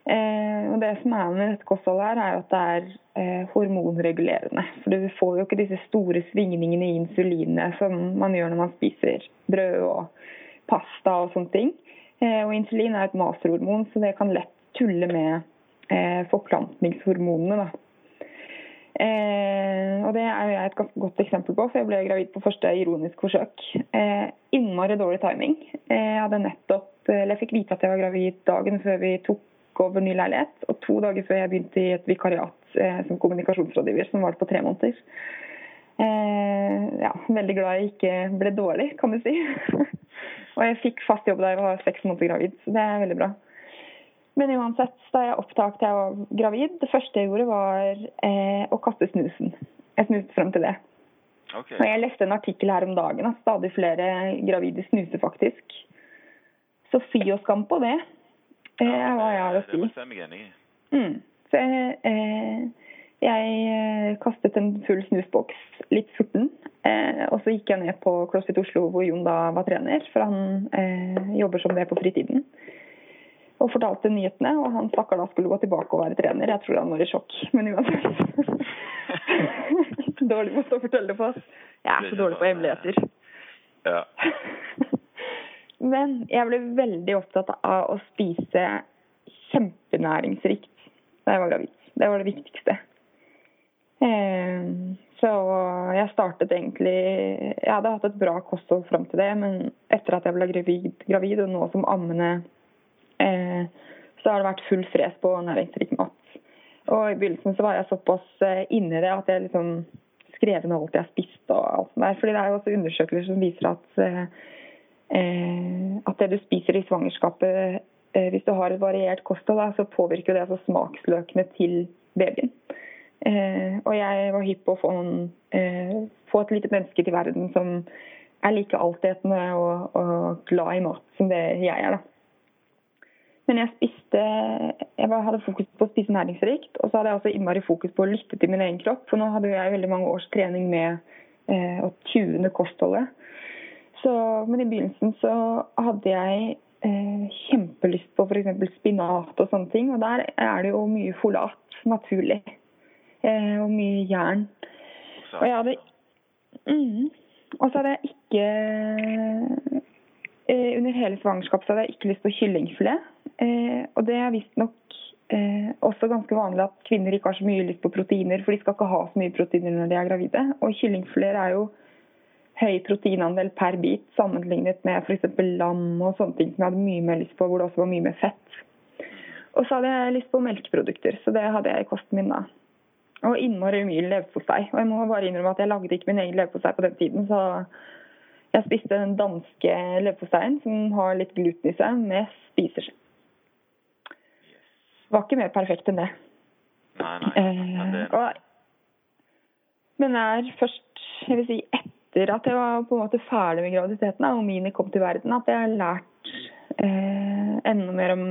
[SPEAKER 3] Eh, og Det som er med dette kostholdet, her er at det er eh, hormonregulerende. For Du får jo ikke disse store svingningene i insulinet som man gjør når man spiser brød og pasta og sånne ting. Eh, og Insulin er et masterhormon, så det kan lett tulle med eh, forplantningshormonene. Eh, og Det er jeg et ganske godt eksempel på, for jeg ble gravid på første ironisk forsøk. Eh, innmari dårlig timing. Jeg hadde nettopp, eller jeg fikk vite at jeg var gravid dagen før vi tok over ny leilighet, og to dager før jeg begynte i et vikariat eh, som kommunikasjonsrådgiver, som var på tre måneder. Eh, ja, veldig glad jeg ikke ble dårlig, kan du si. [LAUGHS] og jeg fikk fast jobb da jeg var seks måneder gravid, så det er veldig bra. Men uansett, da jeg oppdaget jeg var gravid, det første jeg gjorde, var eh, å kaste snusen. Jeg snuste frem til det.
[SPEAKER 1] Okay.
[SPEAKER 3] Og jeg leste en artikkel her om dagen at stadig flere gravide snuser faktisk. Så fy og skam på det, eh, er hva jeg har å si.
[SPEAKER 1] Det må jeg meg enig i.
[SPEAKER 3] Mm. Så eh, jeg eh, kastet en full snusboks, litt furten. Eh, og så gikk jeg ned på CrossFit Oslo hvor Jon da var trener, for han eh, jobber som det på fritiden og fortalte nyhetene. Og han stakkar da skulle gå tilbake og være trener. Jeg tror han var i sjokk, men uansett. [LAUGHS] dårlig måte å fortelle det på. Jeg er så dårlig på hemmeligheter.
[SPEAKER 1] Ja. [LAUGHS]
[SPEAKER 3] men jeg ble veldig opptatt av å spise kjempenæringsrikt da jeg var gravid. Det var det viktigste. Eh, så jeg startet egentlig Jeg hadde hatt et bra kosthold fram til det, men etter at jeg ble gravid, gravid og nå som ammende Eh, så har det vært full fres på næringsrik mat. Og I begynnelsen så var jeg såpass eh, inni det at jeg liksom skrev ned alt jeg spiste. og alt sånt der. Fordi det er jo også undersøkelser som viser at, at det du spiser i svangerskapet Hvis du har et variert kosthold, så påvirker det altså smaksløkene til babyen. og jeg var hypp på å få, noen, få et lite menneske til verden som er like altetende og, og glad i mat som det jeg er. da. Men jeg spiste Jeg hadde fokus på å spise næringsrikt, og så hadde jeg også innmari fokus på å lytte til min egen kropp. For nå hadde jeg veldig mange års trening med eh, å tune kostholdet. Så, men i begynnelsen så hadde jeg eh, kjempelyst på f.eks. spinat og sånne ting. Og der er det jo mye folat naturlig. Eh, og mye jern. Og jeg hadde Mm. Og så hadde jeg ikke eh, Under hele svangerskapet hadde jeg ikke lyst på kyllingfilet. Eh, og det er visstnok eh, også ganske vanlig at kvinner ikke har så mye lyst på proteiner, for de skal ikke ha så mye proteiner når de er gravide. Og kyllingfileter er jo høy proteinandel per bit sammenlignet med f.eks. lam og sånne ting som jeg hadde mye mer lyst på, hvor det også var mye mer fett. Og så hadde jeg lyst på melkeprodukter, så det hadde jeg i kosten min da. Og innmari mye leverpostei. Og jeg må bare innrømme at jeg lagde ikke min egen leverpostei på den tiden, så jeg spiste den danske leverposteien som har litt gluten i seg, med spiser. Var ikke mer perfekt enn det.
[SPEAKER 1] Nei, nei. Men, det...
[SPEAKER 3] Eh, og, men er først, jeg vil si etter at jeg var på en måte ferdig med graviditeten og Mini kom til verden, at jeg har lært eh, enda mer om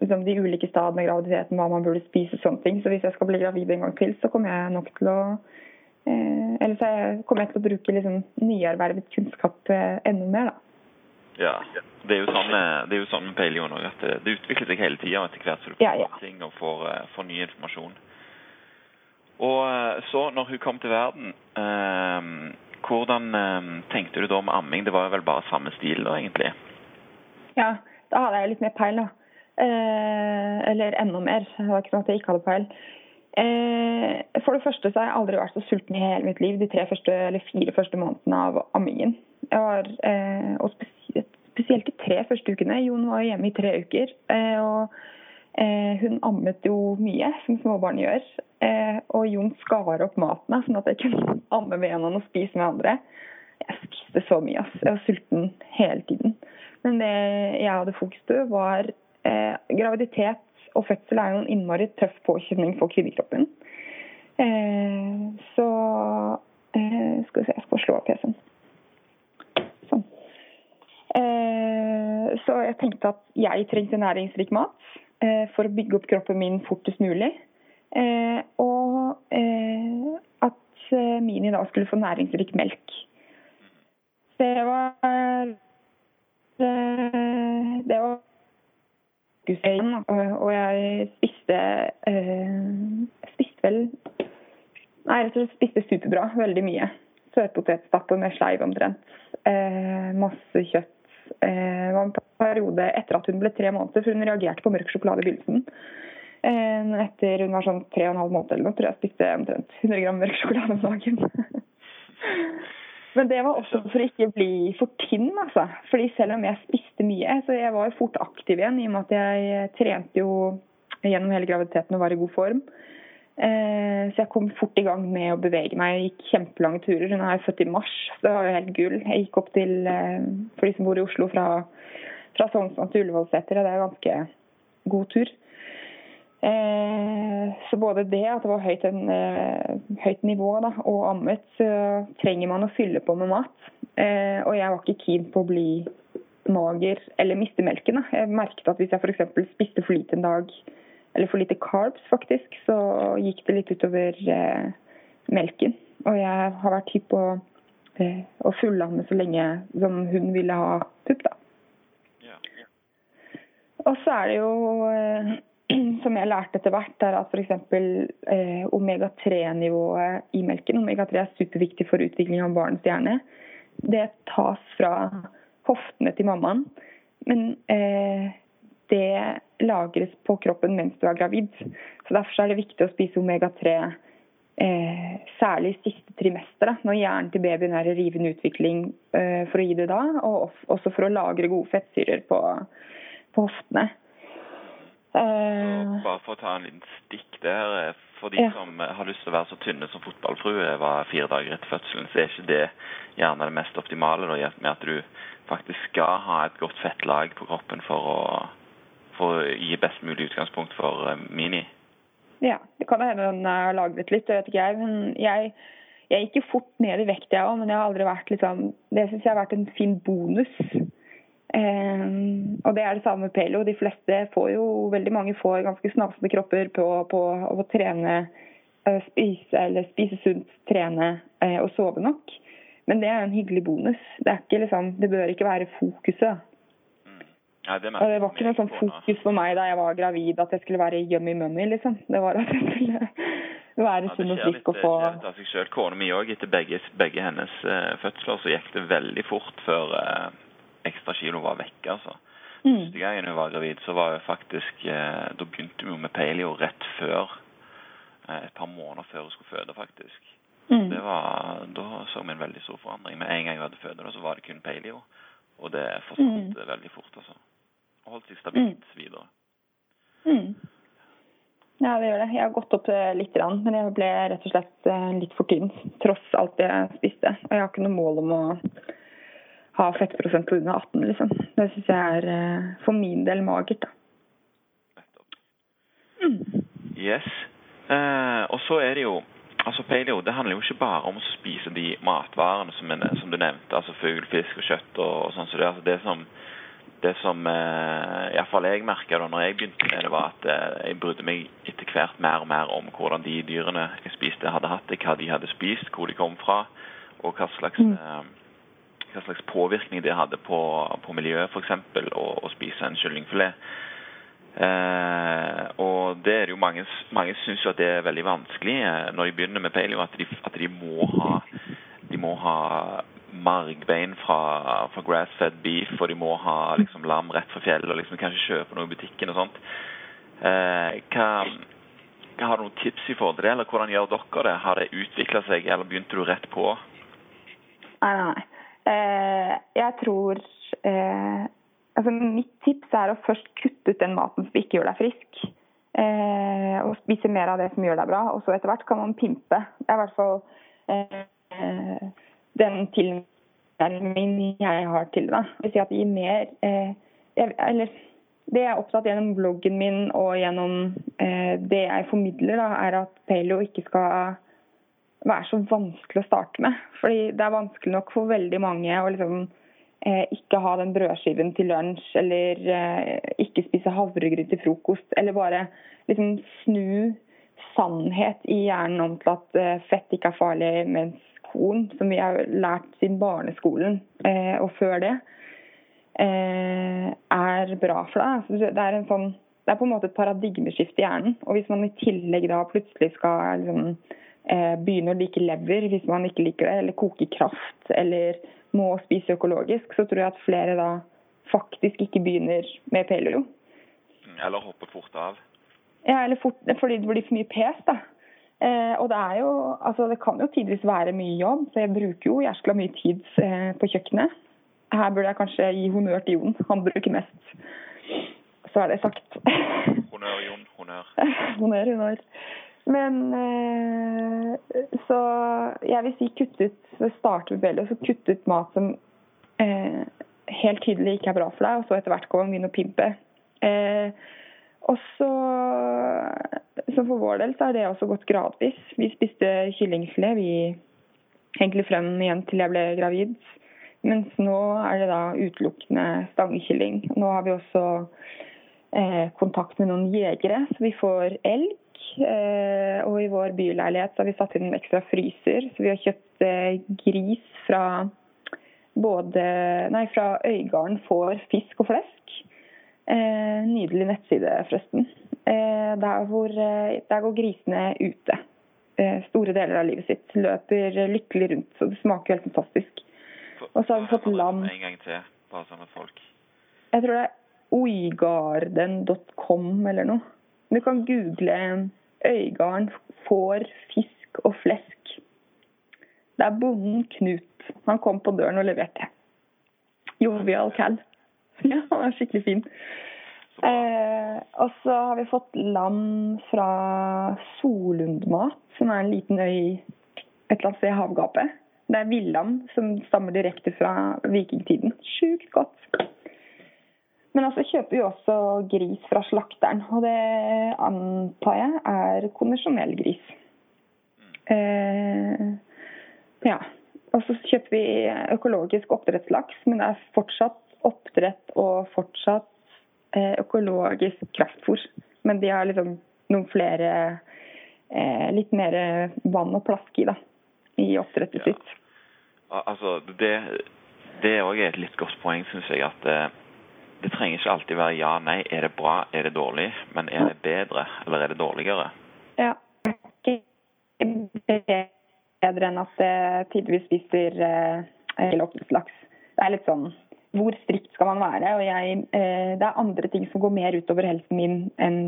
[SPEAKER 3] liksom, de ulike stadene av graviditeten, hva man burde spise og sånne ting. Så hvis jeg skal bli gravid en gang til, så kommer jeg nok til å eh, Eller så kommer jeg til å bruke liksom, nyervervet kunnskap eh, enda mer, da.
[SPEAKER 1] Ja. Det er jo sånn det er jo sånn med paleo òg, at det, det, utvikler seg hele tida etter hvert så du får
[SPEAKER 3] ja, ja.
[SPEAKER 1] ting og får, eh, får, ny informasjon. Og eh, så, når hun kom til verden, eh, hvordan eh, tenkte du da om amming? Det var vel bare samme stil da, egentlig?
[SPEAKER 3] Ja, da hadde jeg litt mer peil, da. Eh, eller enda mer. Det var ikke sånn at jeg ikke hadde peil. Eh, for det første så har jeg aldri vært så sulten i hele mitt liv de tre første, eller fire første månedene av ammingen. Jeg var, eh, og spesielt, spesielt de tre første ukene. Jon var hjemme i tre uker. og hun ammet jo mye, som småbarn gjør. og Jon skar opp maten sånn at jeg kunne amme med en og spise med andre. Jeg spiste så mye. ass. Jeg var sulten hele tiden. Men det jeg hadde fokus på, var Eh, graviditet og fødsel er jo en innmari tøff påkjenning for kvinnekroppen. Eh, så eh, Skal vi se, jeg skal slå av PC-en. Sånn. Eh, så jeg tenkte at jeg trengte næringsrik mat eh, for å bygge opp kroppen min fortest mulig. Eh, og at Mini da skulle få næringsrik melk. Det var det var Og jeg spiste eh, spiste vel Nei, rett og slett spiste superbra. Veldig mye. Søtpotetstappe med sleiv omtrent. Eh, masse kjøtt. Eh, det var en periode etter at hun ble tre måneder, for hun reagerte på mørk sjokolade i begynnelsen. Eh, etter hun var sånn tre og en halv måned eller noe, tror jeg spiste omtrent 100 gram mørk sjokolade om dagen. [LAUGHS] Men det var også for å ikke bli for tynn, altså. Fordi selv om jeg spiste mye, så jeg var jo fort aktiv igjen i og med at jeg trente jo gjennom hele graviditeten og var i god form. Eh, så jeg kom fort i gang med å bevege meg. Jeg gikk kjempelange turer. Hun er født i mars, så det var jo helt gull. Jeg gikk opp til, eh, for de som bor i Oslo, fra, fra Sognsvann til Ullevålseter, og det er ganske god tur. Eh, så både det at det var høyt, en, høyt nivå da, og ammet, så trenger man å fylle på med mat. Og jeg var ikke keen på å bli mager eller miste melken. Da. Jeg merket at hvis jeg f.eks. spiste for lite en dag, eller for lite carbs faktisk, så gikk det litt utover eh, melken. Og jeg har vært hypp på eh, å fullamme så lenge som hun ville ha pupp, da. Ja. Og så er det jo eh, [CLEARS THROAT] som jeg lærte etter hvert, er at f.eks. Eh, omega-3-nivået i melken Omega-3 er superviktig for utvikling av barnets hjerne. Det tas fra hoftene til mammaen. Men eh, det lagres på kroppen mens du er gravid. Så Derfor er det viktig å spise omega-3 eh, særlig i siste trimester, da, når hjernen til babyen er i rivende utvikling eh, for å gi det da, og også for å lagre gode fettsyrer på, på hoftene.
[SPEAKER 1] Eh, bare for å ta en liten stikk der. Eh, for de ja. som eh, har lyst til å være så tynne som fotballfrue var fire dager etter fødselen, så er ikke det gjerne det mest optimale. Da, med at du faktisk skal ha et godt fettlag på kroppen for å, for å gi best mulig utgangspunkt for Mini.
[SPEAKER 3] Ja, det kan hende den er lagret litt, det vet ikke jeg. Men jeg, jeg gikk jo fort ned i vekt, jeg òg. Men jeg har aldri vært liksom Det syns jeg har vært en fin bonus. Um, og det er det samme med Pelo. De fleste får jo, veldig mange får ganske snasende kropper på, på å trene, uh, spise eller spise sunt, trene uh, og sove nok. Men det er en hyggelig bonus. Det, liksom, det bør ikke være fokuset.
[SPEAKER 1] Ja, det,
[SPEAKER 3] det var ikke noe sånn fokus for meg da jeg var gravid at jeg skulle være yummy mummy. Liksom. Det var at jeg skulle [LAUGHS] være sunn og frisk og få
[SPEAKER 1] Det seg selv. Kona mi òg, etter begge, begge hennes uh, fødsler, så gikk det veldig fort før uh, ekstra kilo var vekke. altså. Mm. Første gangen hun var gravid, så var hun faktisk uh, Da begynte hun med paleo rett før. et par måneder før hun skulle føde, faktisk. Mm. Det var, Da så vi en veldig stor forandring. Med en gang hun hadde født, så var det kun paleo. Og det forsvant mm. veldig fort, altså. Og holdt seg stabilt mm. videre.
[SPEAKER 3] Mm. Ja, det gjør det. Jeg har gått opp eh, litt, men jeg ble rett og slett eh, litt for tynn. Tross alt jeg spiste. Og jeg har ikke noe mål om å ha fettprosent på under 18, liksom. Det syns jeg er eh, for min del magert, da.
[SPEAKER 1] Mm. Yes. Eh, og så er det jo altså Paleo det handler jo ikke bare om å spise de matvarene som, som du nevnte, altså fugl, fisk og kjøtt og, og sånn. Så det, altså det som det som eh, iallfall jeg merka da når jeg begynte med det, var at eh, jeg brydde meg etter hvert mer og mer om hvordan de dyrene jeg spiste, hadde hatt det, hva de hadde spist, hvor de kom fra, og hva slags, mm. eh, hva slags påvirkning det hadde på, på miljøet, f.eks. Å, å spise en kyllingfilet. Eh, og det er jo mange, mange syns jo at det er veldig vanskelig eh, når de begynner med paleo, at de, at de må ha de må ha margbein fra, fra grass-fed beef, og de må ha liksom, lam rett fra fjellet og liksom, kanskje kjøpe noe i butikken og sånt. Eh, hva, hva, Har du noen tips i forhold til det, eller hvordan gjør dere det? Har det utvikla seg, eller begynte du rett på?
[SPEAKER 3] Nei, nei, nei. Eh, jeg tror eh, altså Mitt tips er å først kutte ut den maten som ikke gjør deg frisk. Eh, og spise mer av det som gjør deg bra. Og så etter hvert kan man pimpe. Det er i hvert fall eh, den tilnærmingen jeg har til det. Vil si at gir mer eh, jeg, Eller det jeg er opptatt gjennom bloggen min og gjennom eh, det jeg formidler, da, er at paleo ikke skal være så vanskelig å starte med. Fordi det er vanskelig nok for veldig mange å liksom eh, ikke ha den brødskiven til lunsj, eller eh, ikke spise havregryn til frokost, eller bare liksom snu sannhet i hjernen om til at eh, fett ikke er farlig, mens korn, som vi har lært siden barneskolen eh, og før det, eh, er bra for deg. Det er, sånn, det er, på en måte et paradigmeskifte i hjernen. Og hvis man i tillegg da plutselig skal liksom, eh, begynne å like lever hvis man ikke liker det, eller koke kraft, eller må spise økologisk, så tror jeg at flere da faktisk ikke begynner med paleo.
[SPEAKER 1] Eller hopper fort av.
[SPEAKER 3] Ja, eller fort, fordi det blir for mye pes. da. Eh, og det er jo Altså, det kan jo tidvis være mye jobb, så jeg bruker jo jæskla mye tid eh, på kjøkkenet. Her burde jeg kanskje gi honnør til Jon. Han bruker mest. Så er det sagt. [LAUGHS]
[SPEAKER 1] Honnør, Jon. Honnør. [LAUGHS]
[SPEAKER 3] honnør, honnør. Men eh, Så jeg vil si kutt ut Starte med Bello, så kutt ut mat som eh, helt tydelig ikke er bra for deg, og så etter hvert gå begynne å pimpe. Eh, og så, så for vår del så har det også gått gradvis. Vi spiste kyllingfilet vi egentlig frem igjen til jeg ble gravid. Mens nå er det da utelukkende stangekylling. Nå har vi også eh, kontakt med noen jegere, så vi får elg. Eh, og i vår byleilighet så har vi satt inn en ekstra fryser, så vi har kjøpt eh, gris fra både Nei, fra Øygarden får fisk og flesk. Eh, nydelig nettside, forresten. Eh, der, hvor, eh, der går grisene ute eh, store deler av livet sitt. Løper lykkelig rundt. Så det smaker helt fantastisk. Og så har vi fått lam.
[SPEAKER 1] En gang til, bare sånn at folk
[SPEAKER 3] Jeg tror det er oigarden.com eller noe. Du kan google Øygarden får fisk og flesk. Det er bonden Knut. Han kom på døren og leverte. Jovial cal. [LAUGHS] Ja, han er skikkelig fin. Eh, og så har vi fått lam fra Solundmat, som er en liten øy et eller annet sted i havgapet. Det er villam som stammer direkte fra vikingtiden. Sjukt godt. Men altså kjøper vi også gris fra slakteren, og det antar jeg er konvensjonell gris. Eh, ja. Og så kjøper vi økologisk oppdrettslaks, men det er fortsatt oppdrett og fortsatt eh, økologisk kraftfôr. Men de har liksom noen flere eh, Litt mer vann og plask i da, i oppdrettet ja. sitt.
[SPEAKER 1] Altså, det, det er også et litt godt poeng, syns jeg. At det, eh, det trenger ikke alltid være ja, nei. Er det bra, er det dårlig? Men er det bedre, eller er det dårligere?
[SPEAKER 3] Ja. bedre enn at det tidvis spiser eh, oppdrettslaks. Det er litt sånn Hvor strikt skal man være? Og jeg, eh, det er andre ting som går mer utover helsen min enn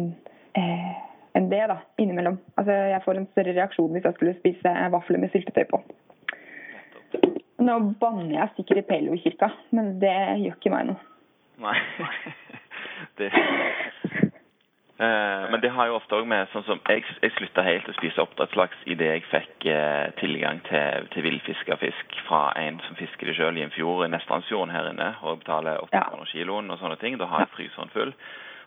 [SPEAKER 3] eh, en det, da, innimellom. Altså, jeg får en større reaksjon hvis jeg skulle spise vafler med syltetøy på. Nå banner jeg sikkert i Pelo-kirka, men det gjør ikke meg noe.
[SPEAKER 1] Nei. [LAUGHS] det men det har jo ofte òg med sånn som Jeg, jeg slutta helt å spise oppdrettslaks idet jeg fikk eh, tilgang til, til villfiska fisk fra en som fisker det sjøl i en fjord i Nestrandsfjorden her inne, og betaler 800 ja. kiloen og sånne ting. Da har jeg fryseren full.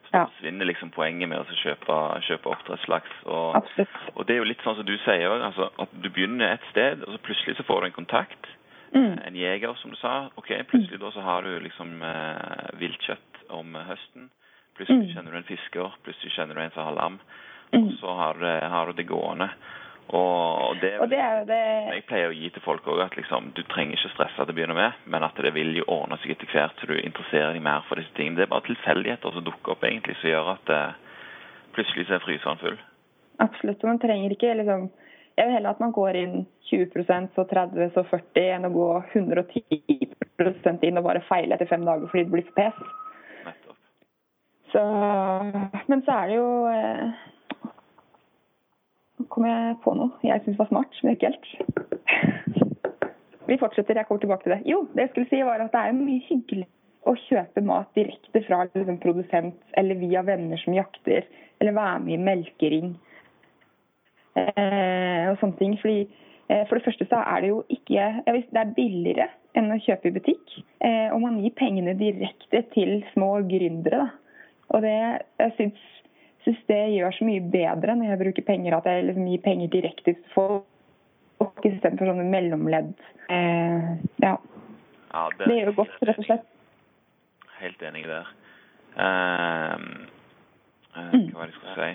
[SPEAKER 1] Så ja. forsvinner liksom poenget med å kjøpe, kjøpe oppdrettslaks. Og, og, det er jo litt sånn som du sier òg, altså, at du begynner et sted, og så plutselig så får du en kontakt. Mm. En jeger, som du sa. ok, Plutselig da så har du liksom eh, viltkjøtt om høsten. Plutselig mm. kjenner du en fisker, plutselig kjenner du en som har lam. Og mm. så har, har, du det gående. Og det,
[SPEAKER 3] og det er jo det
[SPEAKER 1] Jeg pleier å gi til folk òg at liksom, du trenger ikke stresse til å begynne med, men at det vil jo ordne seg etter hvert så du interesserer deg mer for disse tingene. Det er bare tilfeldigheter som dukker opp egentlig, som gjør at uh, plutselig så er fryseren full.
[SPEAKER 3] Absolutt. og Man trenger ikke liksom Jeg vil heller at man går inn 20% så 30 så 40 enn å gå 110% inn og bare feile etter fem dager fordi det blir for pes. Så, men så er det jo eh, Nå kom jeg på noe jeg syns var smart, men ikke helt. [LAUGHS] Vi fortsetter, jeg kommer tilbake til det. Jo, det jeg skulle si var at det er mye hyggelig å kjøpe mat direkte fra liksom, produsent eller via venner som jakter, eller være med i melkering eh, og sånne ting. Fordi eh, For det første så er det jo ikke vet, Det er billigere enn å kjøpe i butikk. Eh, og man gir pengene direkte til små gründere. da og det, jeg syns, syns, det gjør så mye bedre når jeg bruker penger, at jeg liksom gir penger direkte til folk istedenfor sånne mellomledd. Eh, ja. ja det, det, gjør godt, rett og slett.
[SPEAKER 1] Helt enig der. Uh, uh, hva var det jeg skulle si?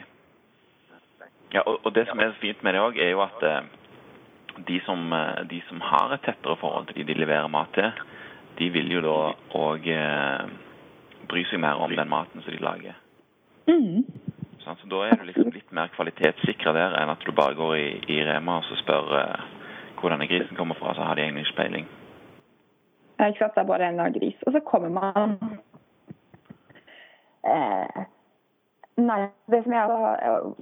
[SPEAKER 1] Ja, og, og, det som er fint med det òg, er jo at uh, de, som, de, som, har et tettere forhold til de de leverer mat til, de vil jo da òg bry seg mer om den maten som de lager. Mm. Så Da er du liksom litt mer kvalitetssikra der enn at du bare går i, i Rema og så spør uh, hvor denne grisen kommer fra, så har de egentlig ikke peiling.
[SPEAKER 3] Ja, ikke sant. Det er bare en gris. Og så kommer man eh, Nei, det som jeg,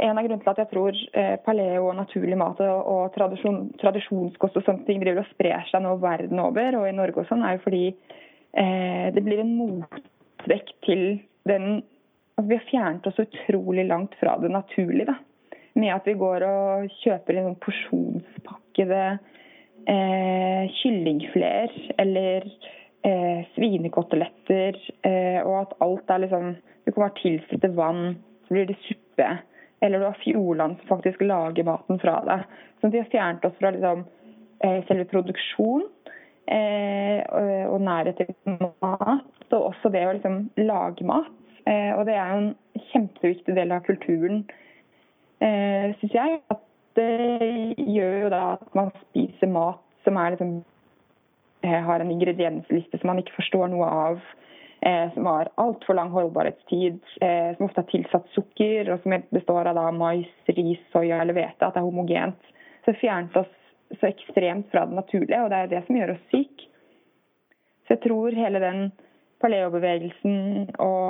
[SPEAKER 3] En av grunnene til at jeg tror eh, paleo og naturlig mat og, og tradisjon, tradisjonskost og sånne ting driver og sprer seg nå verden over, og i Norge og sånn, er jo fordi eh, det blir en mot vekk til den altså Vi har fjernet oss utrolig langt fra det naturlige. da. Med at vi går og kjøper en porsjonspakkede eh, kyllingfler eller eh, svinekoteletter, eh, og at alt er liksom Du kan bare tilsette vann, så blir det suppe. Eller du har Fjordland som faktisk lager maten fra deg. Så vi har fjernet oss fra liksom, eh, selve produksjonen og, og nærhet til mat og også det å liksom lage mat. Eh, og det er jo en kjempeviktig del av kulturen, eh, syns jeg. At det gjør jo da at man spiser mat som er liksom eh, har en ingrediensliste som man ikke forstår noe av. Eh, som har altfor lang holdbarhetstid, eh, som ofte har tilsatt sukker, og som består av da mais, ris, soya eller hvete. At det er homogent. Så fjernet oss så ekstremt fra det naturlige, og det er det som gjør oss syke. Så jeg tror hele den paleobevegelsen og,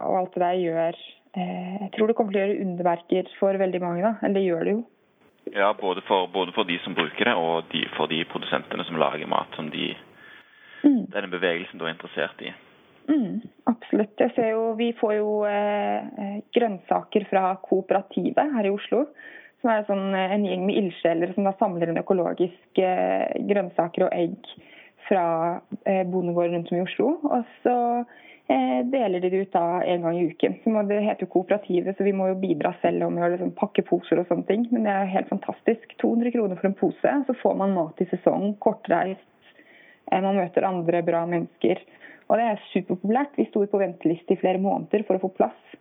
[SPEAKER 3] og, alt det der gjør eh, Jeg tror det kommer til å gjøre underverker for veldig mange. da, Eller det gjør det jo.
[SPEAKER 1] Ja, både for, både for de som bruker det, og de, for de produsentene som lager mat som de mm. denne bevegelsen du er interessert i.
[SPEAKER 3] Mm, absolutt. Jo, vi får jo eh, grønnsaker fra Kooperativet her i Oslo. Som er sånn, eh, en gjeng med ildsjeler som samler inn økologiske eh, grønnsaker og egg fra eh, bondegårder rundt om i Oslo. Og så deler de det ut da en gang i uken. Så det heter jo Kooperativet, så vi må jo bidra selv med å liksom pakke poser og sånne ting. Men det er helt fantastisk. 200 kroner for en pose, så får man mat i sesong, kortreist. Man møter andre bra mennesker. Og det er superpopulært. Vi sto på venteliste i flere måneder for å få plass.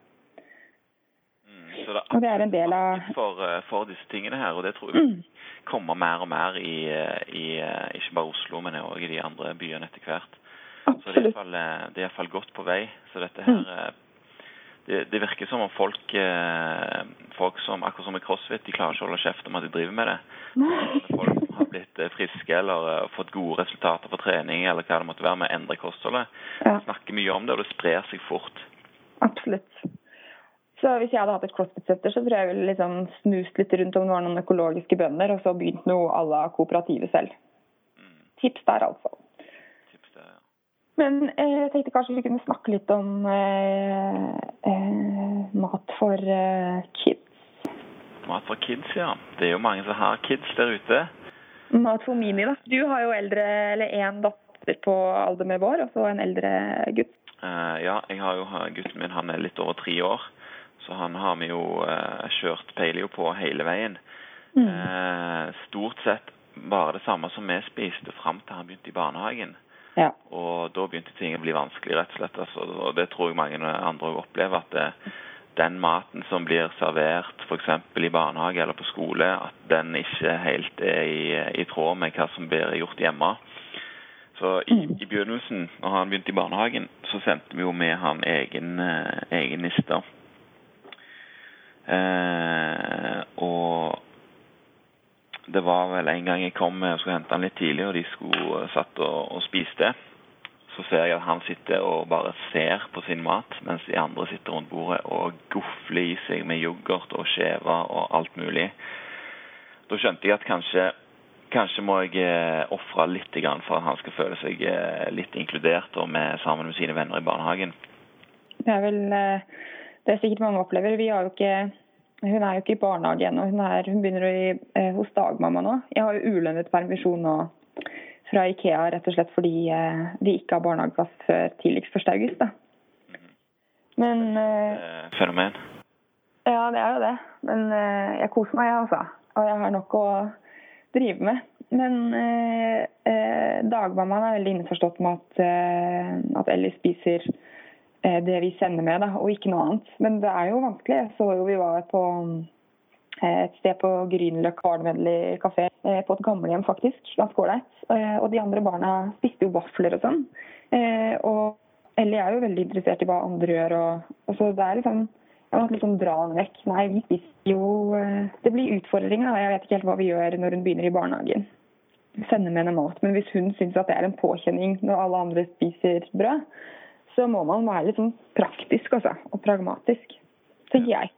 [SPEAKER 1] Så det er, og det er en del av for, for disse tingene her, og det tror jeg mm komme mer og mer i, i ikke bare Oslo, men òg i de andre byene etter hvert. Så det er iallfall, eh, det er iallfall godt på vei. Så dette her mm. Eh, det, det, virker som om folk, eh, folk som akkurat som i crossfit, de klarer ikke å holde kjeft om at de driver med det. Folk som har blitt eh, friske eller fått gode resultater på trening eller hva det måtte være med å endre kostholdet, ja. snakker mye om det, og det sprer seg fort.
[SPEAKER 3] Absolutt. Så hvis jeg hadde hatt et crossfit-senter, så tror jeg jeg ville liksom snust litt rundt om det var noen økologiske bønder, og så begynt noe à la kooperativet selv. Mm. Tips der, altså. Men eh, jeg tenkte kanskje vi kunne snakke litt om eh, eh, mat for eh, kids.
[SPEAKER 1] Mat for kids, ja. Det er jo mange som har kids der ute.
[SPEAKER 3] Mat for mini, da. Du har jo eldre, eller én datter på alder med vår, og så en eldre gutt.
[SPEAKER 1] Uh, ja, jeg har jo gutten min han er litt over tre år, så han har vi jo eh, kjørt paleo på hele veien. Mm. Eh, stort sett bare det samme som vi spiste fram til han begynte i barnehagen.
[SPEAKER 3] Ja.
[SPEAKER 1] Og da begynte ting å bli vanskelig, rett og slett. Altså, og det tror jeg mange andre òg opplever. at det, den maten som blir servert f.eks. i barnehage eller på skole, at den ikke helt er i, i tråd med hva som blir gjort hjemme. Så i, mm. i, begynnelsen, når han begynte i barnehagen, så sendte vi jo med han egen, eh, egen liste. Eh, og det var vel en gang jeg kom og skulle hente han litt tidlig, og de skulle eh, satt og, og spiste. Så ser jeg at han sitter og bare ser på sin mat, mens de andre sitter rundt bordet og gofler i seg med yoghurt og skjever og alt mulig. Da skjønte jeg at kanskje, kanskje må jeg eh, ofre litt for at han skal føle seg eh, litt inkludert og med, sammen med sine venner i barnehagen.
[SPEAKER 3] Det er vel det er sikkert mange opplever. Vi har jo ikke hun er jo ikke i barnehage ennå. Hun, hun, begynner i, eh, hos dagmamma nå. Jeg har jo ulønnet permisjon nå fra Ikea rett og slett fordi eh, vi ikke har barnehageplass før tidligst 1. august. Da. Men
[SPEAKER 1] eh, Fenomen?
[SPEAKER 3] Ja, det er jo det. Men eh, jeg koser meg, jeg, altså. Og jeg har nok å drive med. Men eh, eh, dagmammaen er veldig innforstått med at, eh, at Ellie spiser Eh, det vi sender med, da, og ikke noe annet. Men det er jo vanskelig. Jeg så jo vi var på eh, et sted på Grünerløkka barnevennlig kafé, eh, på et gamlehjem faktisk, ganske ålreit. Og de andre barna spiste jo vafler og sånn. Og Ellie er jo veldig interessert i hva andre gjør. og, og så det er liksom jeg måtte liksom dra henne vekk. Nei, vi spiser jo Det blir utfordringer. da. Jeg vet ikke helt hva vi gjør når hun begynner i barnehagen. Sender med henne mat. Men hvis hun syns at det er en påkjenning når alle andre spiser brød, så må man være litt sånn praktisk også, og pragmatisk, tenker jeg.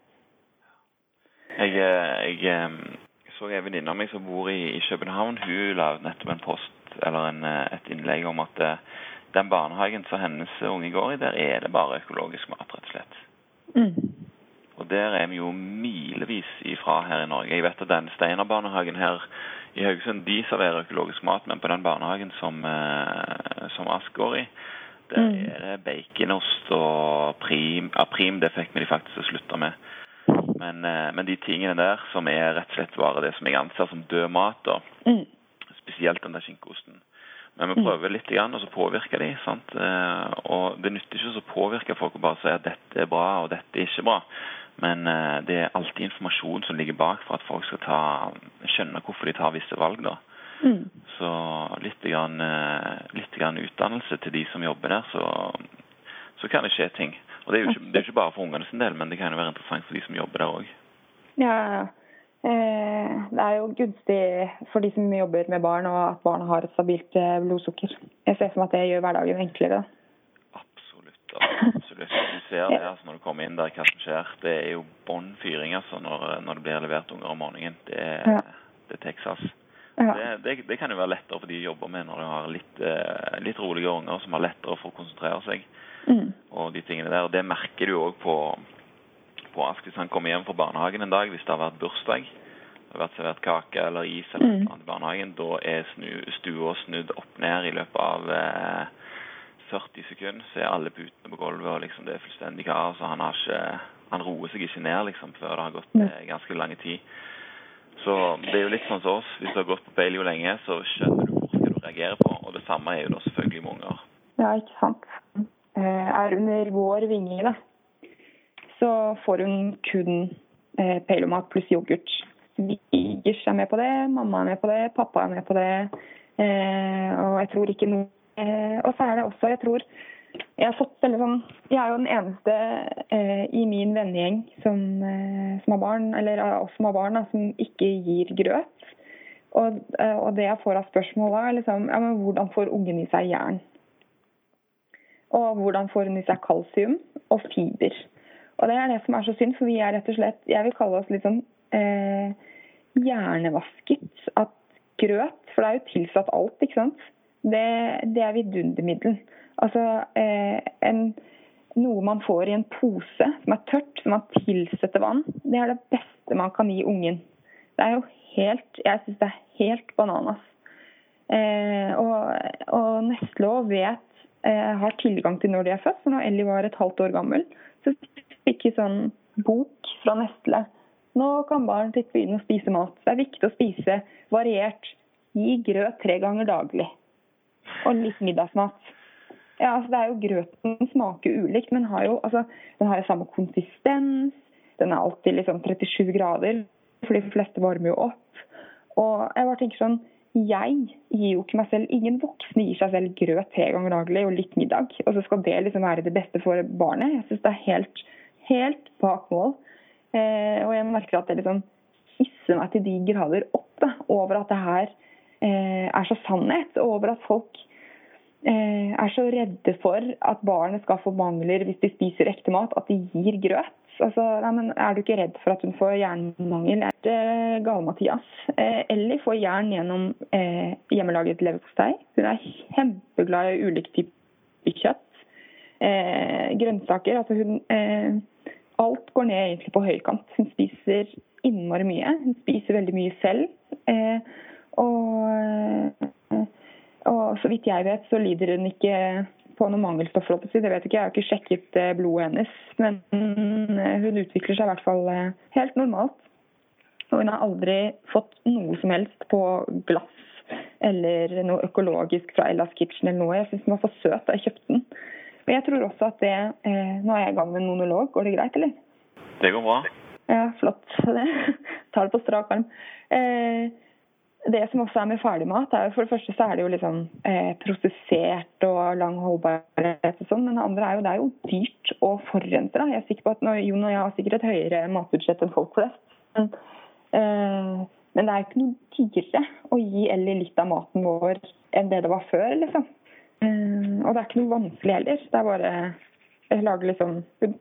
[SPEAKER 1] Jeg, eh, jeg eh, så en venninne av meg som bor i, i København. Hun la nettopp en post eller en, eh, et innlegg om at den barnehagen som hennes unge går i, der er det bare økologisk mat, rett og slett.
[SPEAKER 3] Mm.
[SPEAKER 1] Og der er vi jo milevis ifra her i Norge. Jeg vet at den Steinerbarnehagen her i Haugesund de serverer økologisk mat, men på den barnehagen som, som Ask går i, der mm. er det baconost og prim. Ja, prim det fikk vi de faktisk å slutte med. Men, eh, men, de tingene der som er rett og slett bare det som jeg anser som død mat, da.
[SPEAKER 3] Mm.
[SPEAKER 1] spesielt den der skinkeosten. Men vi mm. prøver litt grann, og så påvirker de. sant? Eh, og det nytter ikke å påvirke folk og bare si at dette er bra og dette er ikke bra. Men eh, det er alltid informasjon som ligger bak for at folk skal ta, skjønne hvorfor de tar visse valg. da.
[SPEAKER 3] Mm.
[SPEAKER 1] Så litt, grann, eh, litt grann utdannelse til de som jobber der, så, så kan det skje ting. Og Det er jo ikke, det er ikke bare for ungene sin del, men det kan jo være interessant for de som jobber der òg.
[SPEAKER 3] Ja, eh, det er jo gunstig for de som jobber med barn, og at barna har et stabilt eh, blodsukker. Jeg ser for meg at det gjør hverdagen enklere.
[SPEAKER 1] Absolutt. absolutt. Du ser det [LAUGHS] altså, når du kommer inn der, hva som skjer. Det er jo bånn fyring altså, når, når, det blir levert unger om morgenen. Det, ja. det er Texas.
[SPEAKER 3] Ja.
[SPEAKER 1] Det, det, det, kan jo være lettere for de jobber med når de har litt, eh, litt rolige unger som har lettere for å konsentrere seg.
[SPEAKER 3] Mm.
[SPEAKER 1] og de tingene der. Og Det merker du òg på, på Ask hvis han kommer hjem fra barnehagen en dag, hvis det har vært bursdag. Det har vært servert kake eller is eller mm. noe i barnehagen. Da er stua snudd opp ned i løpet av eh, 40 sekunder. Så er alle putene på gulvet, og liksom det er fullstendig kaos. og han, han roer seg ikke ned liksom, før det har gått eh, ganske lang tid. Så det er jo litt sånn som oss. Hvis du har gått på paleo lenge, så skjønner du hvor skal du reagere på. Og det samme er jo da selvfølgelig med unger.
[SPEAKER 3] Ja, ikke sant. Eh, er under vår vinge, da, så får hun kun eh, paleomat pluss yoghurt. Vigers er med på det, mamma er med på det, pappa er med på det. Eh, og jeg tror ikke noe Og så er det også, jeg tror jeg, sånn, jeg er jo den eneste eh, i min vennegjeng som, eh, som, har barn, eller oss som har barn, som ikke gir grøt. Og, eh, og, det jeg får av spørsmål da, er liksom ja, men hvordan får ungen i seg jern? Og hvordan får hun i seg kalsium og fiber? Og det er det som er så synd, for vi er rett og slett Jeg vil kalle oss litt sånn eh, hjernevasket At grøt. For det er jo tilsatt alt, ikke sant. Det, det er vidundermiddel. Altså eh, en, noe man får i en pose som er tørt, som man tilsetter vann. Det er det beste man kan gi ungen. Det er jo helt Jeg syns det er helt bananas. Eh, og, og Nestlå vet eh, har tilgang til når de er født. For når Ellie var et halvt år gammel, så fikk vi sånn bok fra Nestle. Nå kan barn ditt begynne å spise mat. Det er viktig å spise variert. Gi grøt tre ganger daglig. Og litt middagsmat. Ja, altså det er jo Grøten smaker ulikt, men har jo, altså, den har jo samme konsistens. Den er alltid liksom 37 grader, for de fleste varmer jo opp. Og jeg bare tenker sånn Jeg gir jo ikke meg selv Ingen voksne gir seg selv grøt tre ganger daglig og litt middag. Og så skal det liksom være det beste for barnet. Jeg syns det er helt helt bak mål. Eh, og jeg merker at det liksom hisser meg til de grader opp da, over at det her eh, er så sannhet. Og over at folk er så redde for at barnet skal få mangler hvis de spiser ekte mat, at de gir grøt. Altså, nei, Er du ikke redd for at hun får jernmangel? Er det gale-Mathias? Eh, Ellie får jern gjennom eh, hjemmelaget leverpostei. Hun er kjempeglad i ulike typer kjøtt. Eh, grønnsaker. altså hun eh, alt går ned egentlig på høykant. Hun spiser innmari mye. Hun spiser veldig mye selv. Eh, og, eh, og, så vidt jeg vet, så lider hun ikke på noe mangelstoff. Det vet ikke, Jeg har ikke sjekket eh, blodet hennes, men eh, hun utvikler seg i hvert fall helt normalt. Og hun har aldri fått noe som helst på glass eller noe økologisk fra Ellas Kitchen eller noe. Jeg syns den var for søt da jeg kjøpte den. Men jeg tror også at det eh, Nå er jeg i gang med en monolog. Går det greit, eller?
[SPEAKER 1] Det går bra.
[SPEAKER 3] Ja, flott. [LAUGHS] Tar det på strak arm. Eh, det som også er med ferdigmat, er jo for det første så er det jo liksom eh, prosessert og lang holdbarhet og sånn, men det andre er jo det er jo dyrt og forurenser. Jeg er sikker på at når, Jon og jeg har sikkert et høyere matbudsjett enn folk flest. Men, eh, men det er jo ikke noe dyrere å gi Ellie litt av maten vår enn det det var før, liksom. Eh, og det er ikke noe vanskelig heller. Det er bare jeg lager liksom,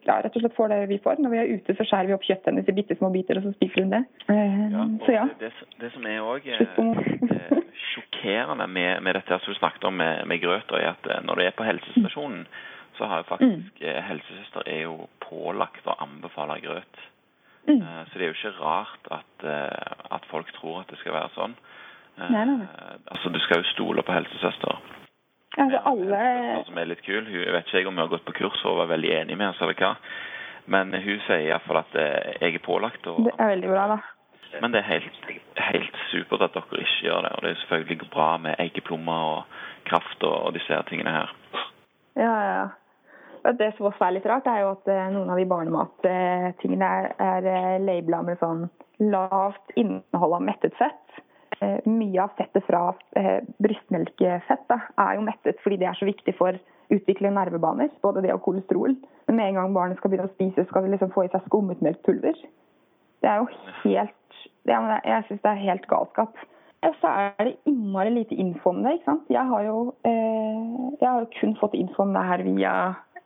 [SPEAKER 3] ja, rett og slett får det vi får. Når vi er ute, så skjærer vi opp kjøttet hennes i bitte små biter, og så spiser hun det.
[SPEAKER 1] Eh, ja, så ja. Det, det, som er òg eh, sjokkerende med, med, dette som du snakket om med, med grøt, er at når du er på helsestasjonen, så har jo faktisk mm. helsesøster er jo pålagt å anbefale grøt. Mm. Så det er jo ikke rart at, at folk tror at det skal være sånn.
[SPEAKER 3] Nei, nei.
[SPEAKER 1] Altså, Du skal jo stole på helsesøster.
[SPEAKER 3] Altså alle
[SPEAKER 1] Som er litt kul. Hun, jeg vet ikke om hun har gått på kurs og var veldig enig med oss, eller hva. Men hun sier iallfall at eh, jeg er pålagt. Og,
[SPEAKER 3] det er veldig bra, da.
[SPEAKER 1] Men det er helt, helt, supert at dere ikke gjør det. Og det er selvfølgelig bra med eggeplommer og kraft og, og disse tingene her.
[SPEAKER 3] Ja, ja. Det som også er litt rart, er jo at eh, noen av de barnemattingene er, er eh, labela med sånn lavt innhold av mettet fett. Eh, mye av fettet fra eh, brystmelkefett er jo mettet fordi det er så viktig for utvikle nervebaner. Både det og kolesterol. Men med en gang barnet skal begynne å spise, skal det liksom få i seg skummet melkpulver. Det er jo helt det Jeg syns det er helt galskap. Og så er det innmari lite info om det. ikke sant? Jeg har jo, eh, jeg har kun fått info om det her via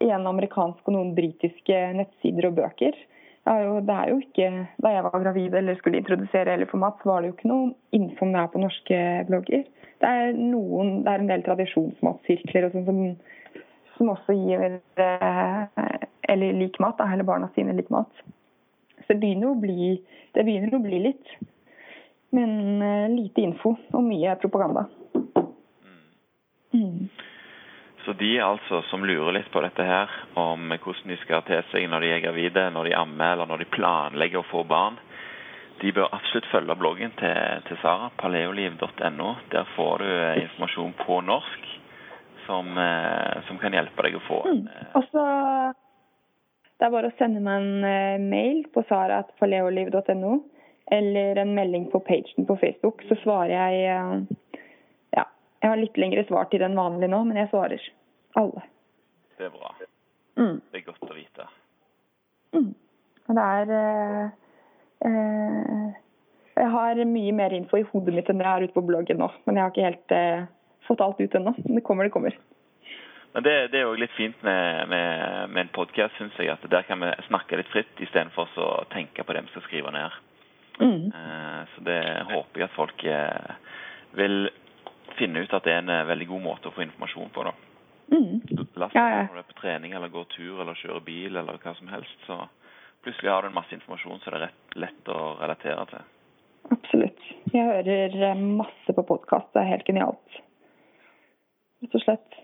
[SPEAKER 3] en amerikansk og noen britiske nettsider og bøker jo, det er jo ikke, Da jeg var gravid eller skulle introdusere eller format, så var det jo ikke noe info om det her på norske blogger. Det er, noen, det er en del tradisjonsmatsirkler og sånn som, som, også gir eh, eller lik mat, da, eller barna sine lik mat. Så det begynner bli, det begynner å bli litt. Men uh, lite info og mye propaganda.
[SPEAKER 1] Mm. Så de altså som lurer litt på dette her, om hvordan de skal til seg når de er gravide, når de ammer eller når de planlegger å få barn, de bør absolutt følge bloggen til, til Sara, paleoliv.no. Der får du eh, informasjon på norsk som, eh, som kan hjelpe deg å få en mm.
[SPEAKER 3] Og så Det er bare å sende meg en mail på sara.paleoliv.no eller en melding på pagen på Facebook, så svarer jeg jeg har litt lengre svar til enn vanlig nå, men jeg svarer alle.
[SPEAKER 1] Det er bra.
[SPEAKER 3] Mm.
[SPEAKER 1] Det er godt å vite.
[SPEAKER 3] Mm. Og det er eh, eh, Jeg har mye mer info i hodet mitt enn det jeg har ute på bloggen nå. Men jeg har ikke helt eh, fått alt ut ennå. Men det kommer, det kommer.
[SPEAKER 1] Men det, det er jo litt fint med, med, med en podkast, syns jeg. At der kan vi snakke litt fritt istedenfor å tenke på det vi skal skrive ned.
[SPEAKER 3] Mm.
[SPEAKER 1] Eh, Så det håper jeg at folk eh, vil finne ut at det er en eh, veldig god måte å få informasjon på. da.
[SPEAKER 3] Mm.
[SPEAKER 1] Last
[SPEAKER 3] Ja, ja.
[SPEAKER 1] når du er på trening eller går tur eller kjører bil eller hva som helst, så plutselig har du en masse informasjon som det er rett, lett å relatere til.
[SPEAKER 3] Absolutt. Jeg hører eh, masse på podkast. Det er helt genialt. Rett og slett.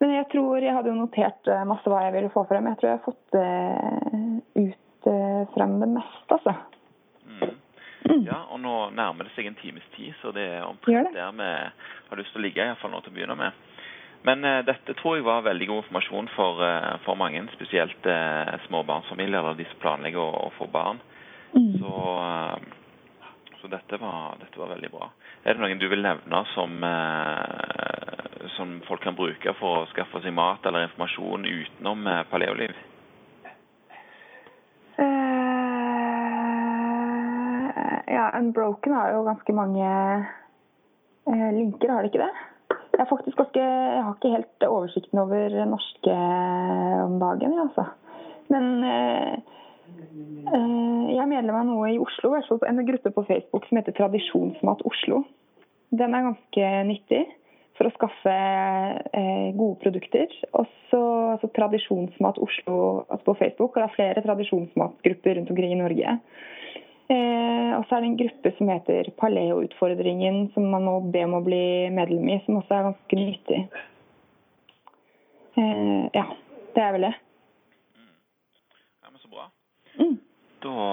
[SPEAKER 3] Men jeg tror jeg hadde jo notert eh, masse hva jeg ville få frem. Jeg tror jeg har fått ut frem det meste, altså.
[SPEAKER 1] Mm. Ja, og nå nærmer det seg en times tid, så det er omtrent
[SPEAKER 3] det.
[SPEAKER 1] der vi har lyst til å ligge, iallfall nå til å begynne med. Men uh, dette tror jeg var veldig god informasjon for, uh, for mange, spesielt uh, småbarnsfamilier eller de som planlegger å, å få barn.
[SPEAKER 3] Mm.
[SPEAKER 1] Så, eh, så dette, var, dette var veldig bra. Er det noen du vil nevne som, eh, som folk kan bruke for å skaffe seg mat eller informasjon utenom eh, paleoliv?
[SPEAKER 3] Eh, ja, Unbroken har jo ganske mange eh, linker, har det ikke det? Jeg, faktisk jeg har ikke helt oversikten over norske om dagen, jeg, altså. Men eh, eh, jeg er medlem av noe i Oslo, en gruppe på Facebook som heter Tradisjonsmat Oslo. Den er ganske nyttig for å skaffe eh, gode produkter. Og så altså Tradisjonsmat Oslo altså på Facebook, og det er flere tradisjonsmatgrupper rundt omkring i Norge. Eh, og så er det en gruppe som heter Paleoutfordringen, som man må be om å bli medlem i, som også er ganske nyttig. Eh, ja, det er vel det.
[SPEAKER 1] Ja, men Så bra.
[SPEAKER 3] Mm.
[SPEAKER 1] Da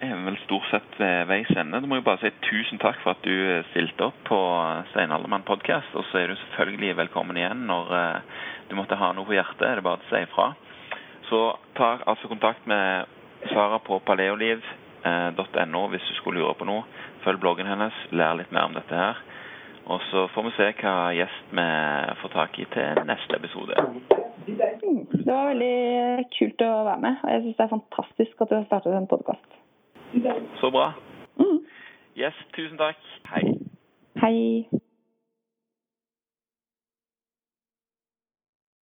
[SPEAKER 1] er vi vel stort sett ved veis ende. Da må jeg bare si tusen takk for at du eh, stilte opp på Steinaldermann podkast. Og så er du selvfølgelig velkommen igjen når eh, du måtte ha noe på hjertet. Er det bare å si ifra. Så ta altså kontakt med Sara på paleoliv.no hvis du skulle lure på noe. Følg bloggen hennes, lær litt mer om dette her. Og så får vi se hva gjest vi får tak i til neste episode.
[SPEAKER 3] Mm. Det var veldig kult å være med, og jeg syns det er fantastisk at du har startet en podkast.
[SPEAKER 1] Så bra.
[SPEAKER 3] Mm.
[SPEAKER 1] Yes, tusen takk. Hei.
[SPEAKER 3] Hei.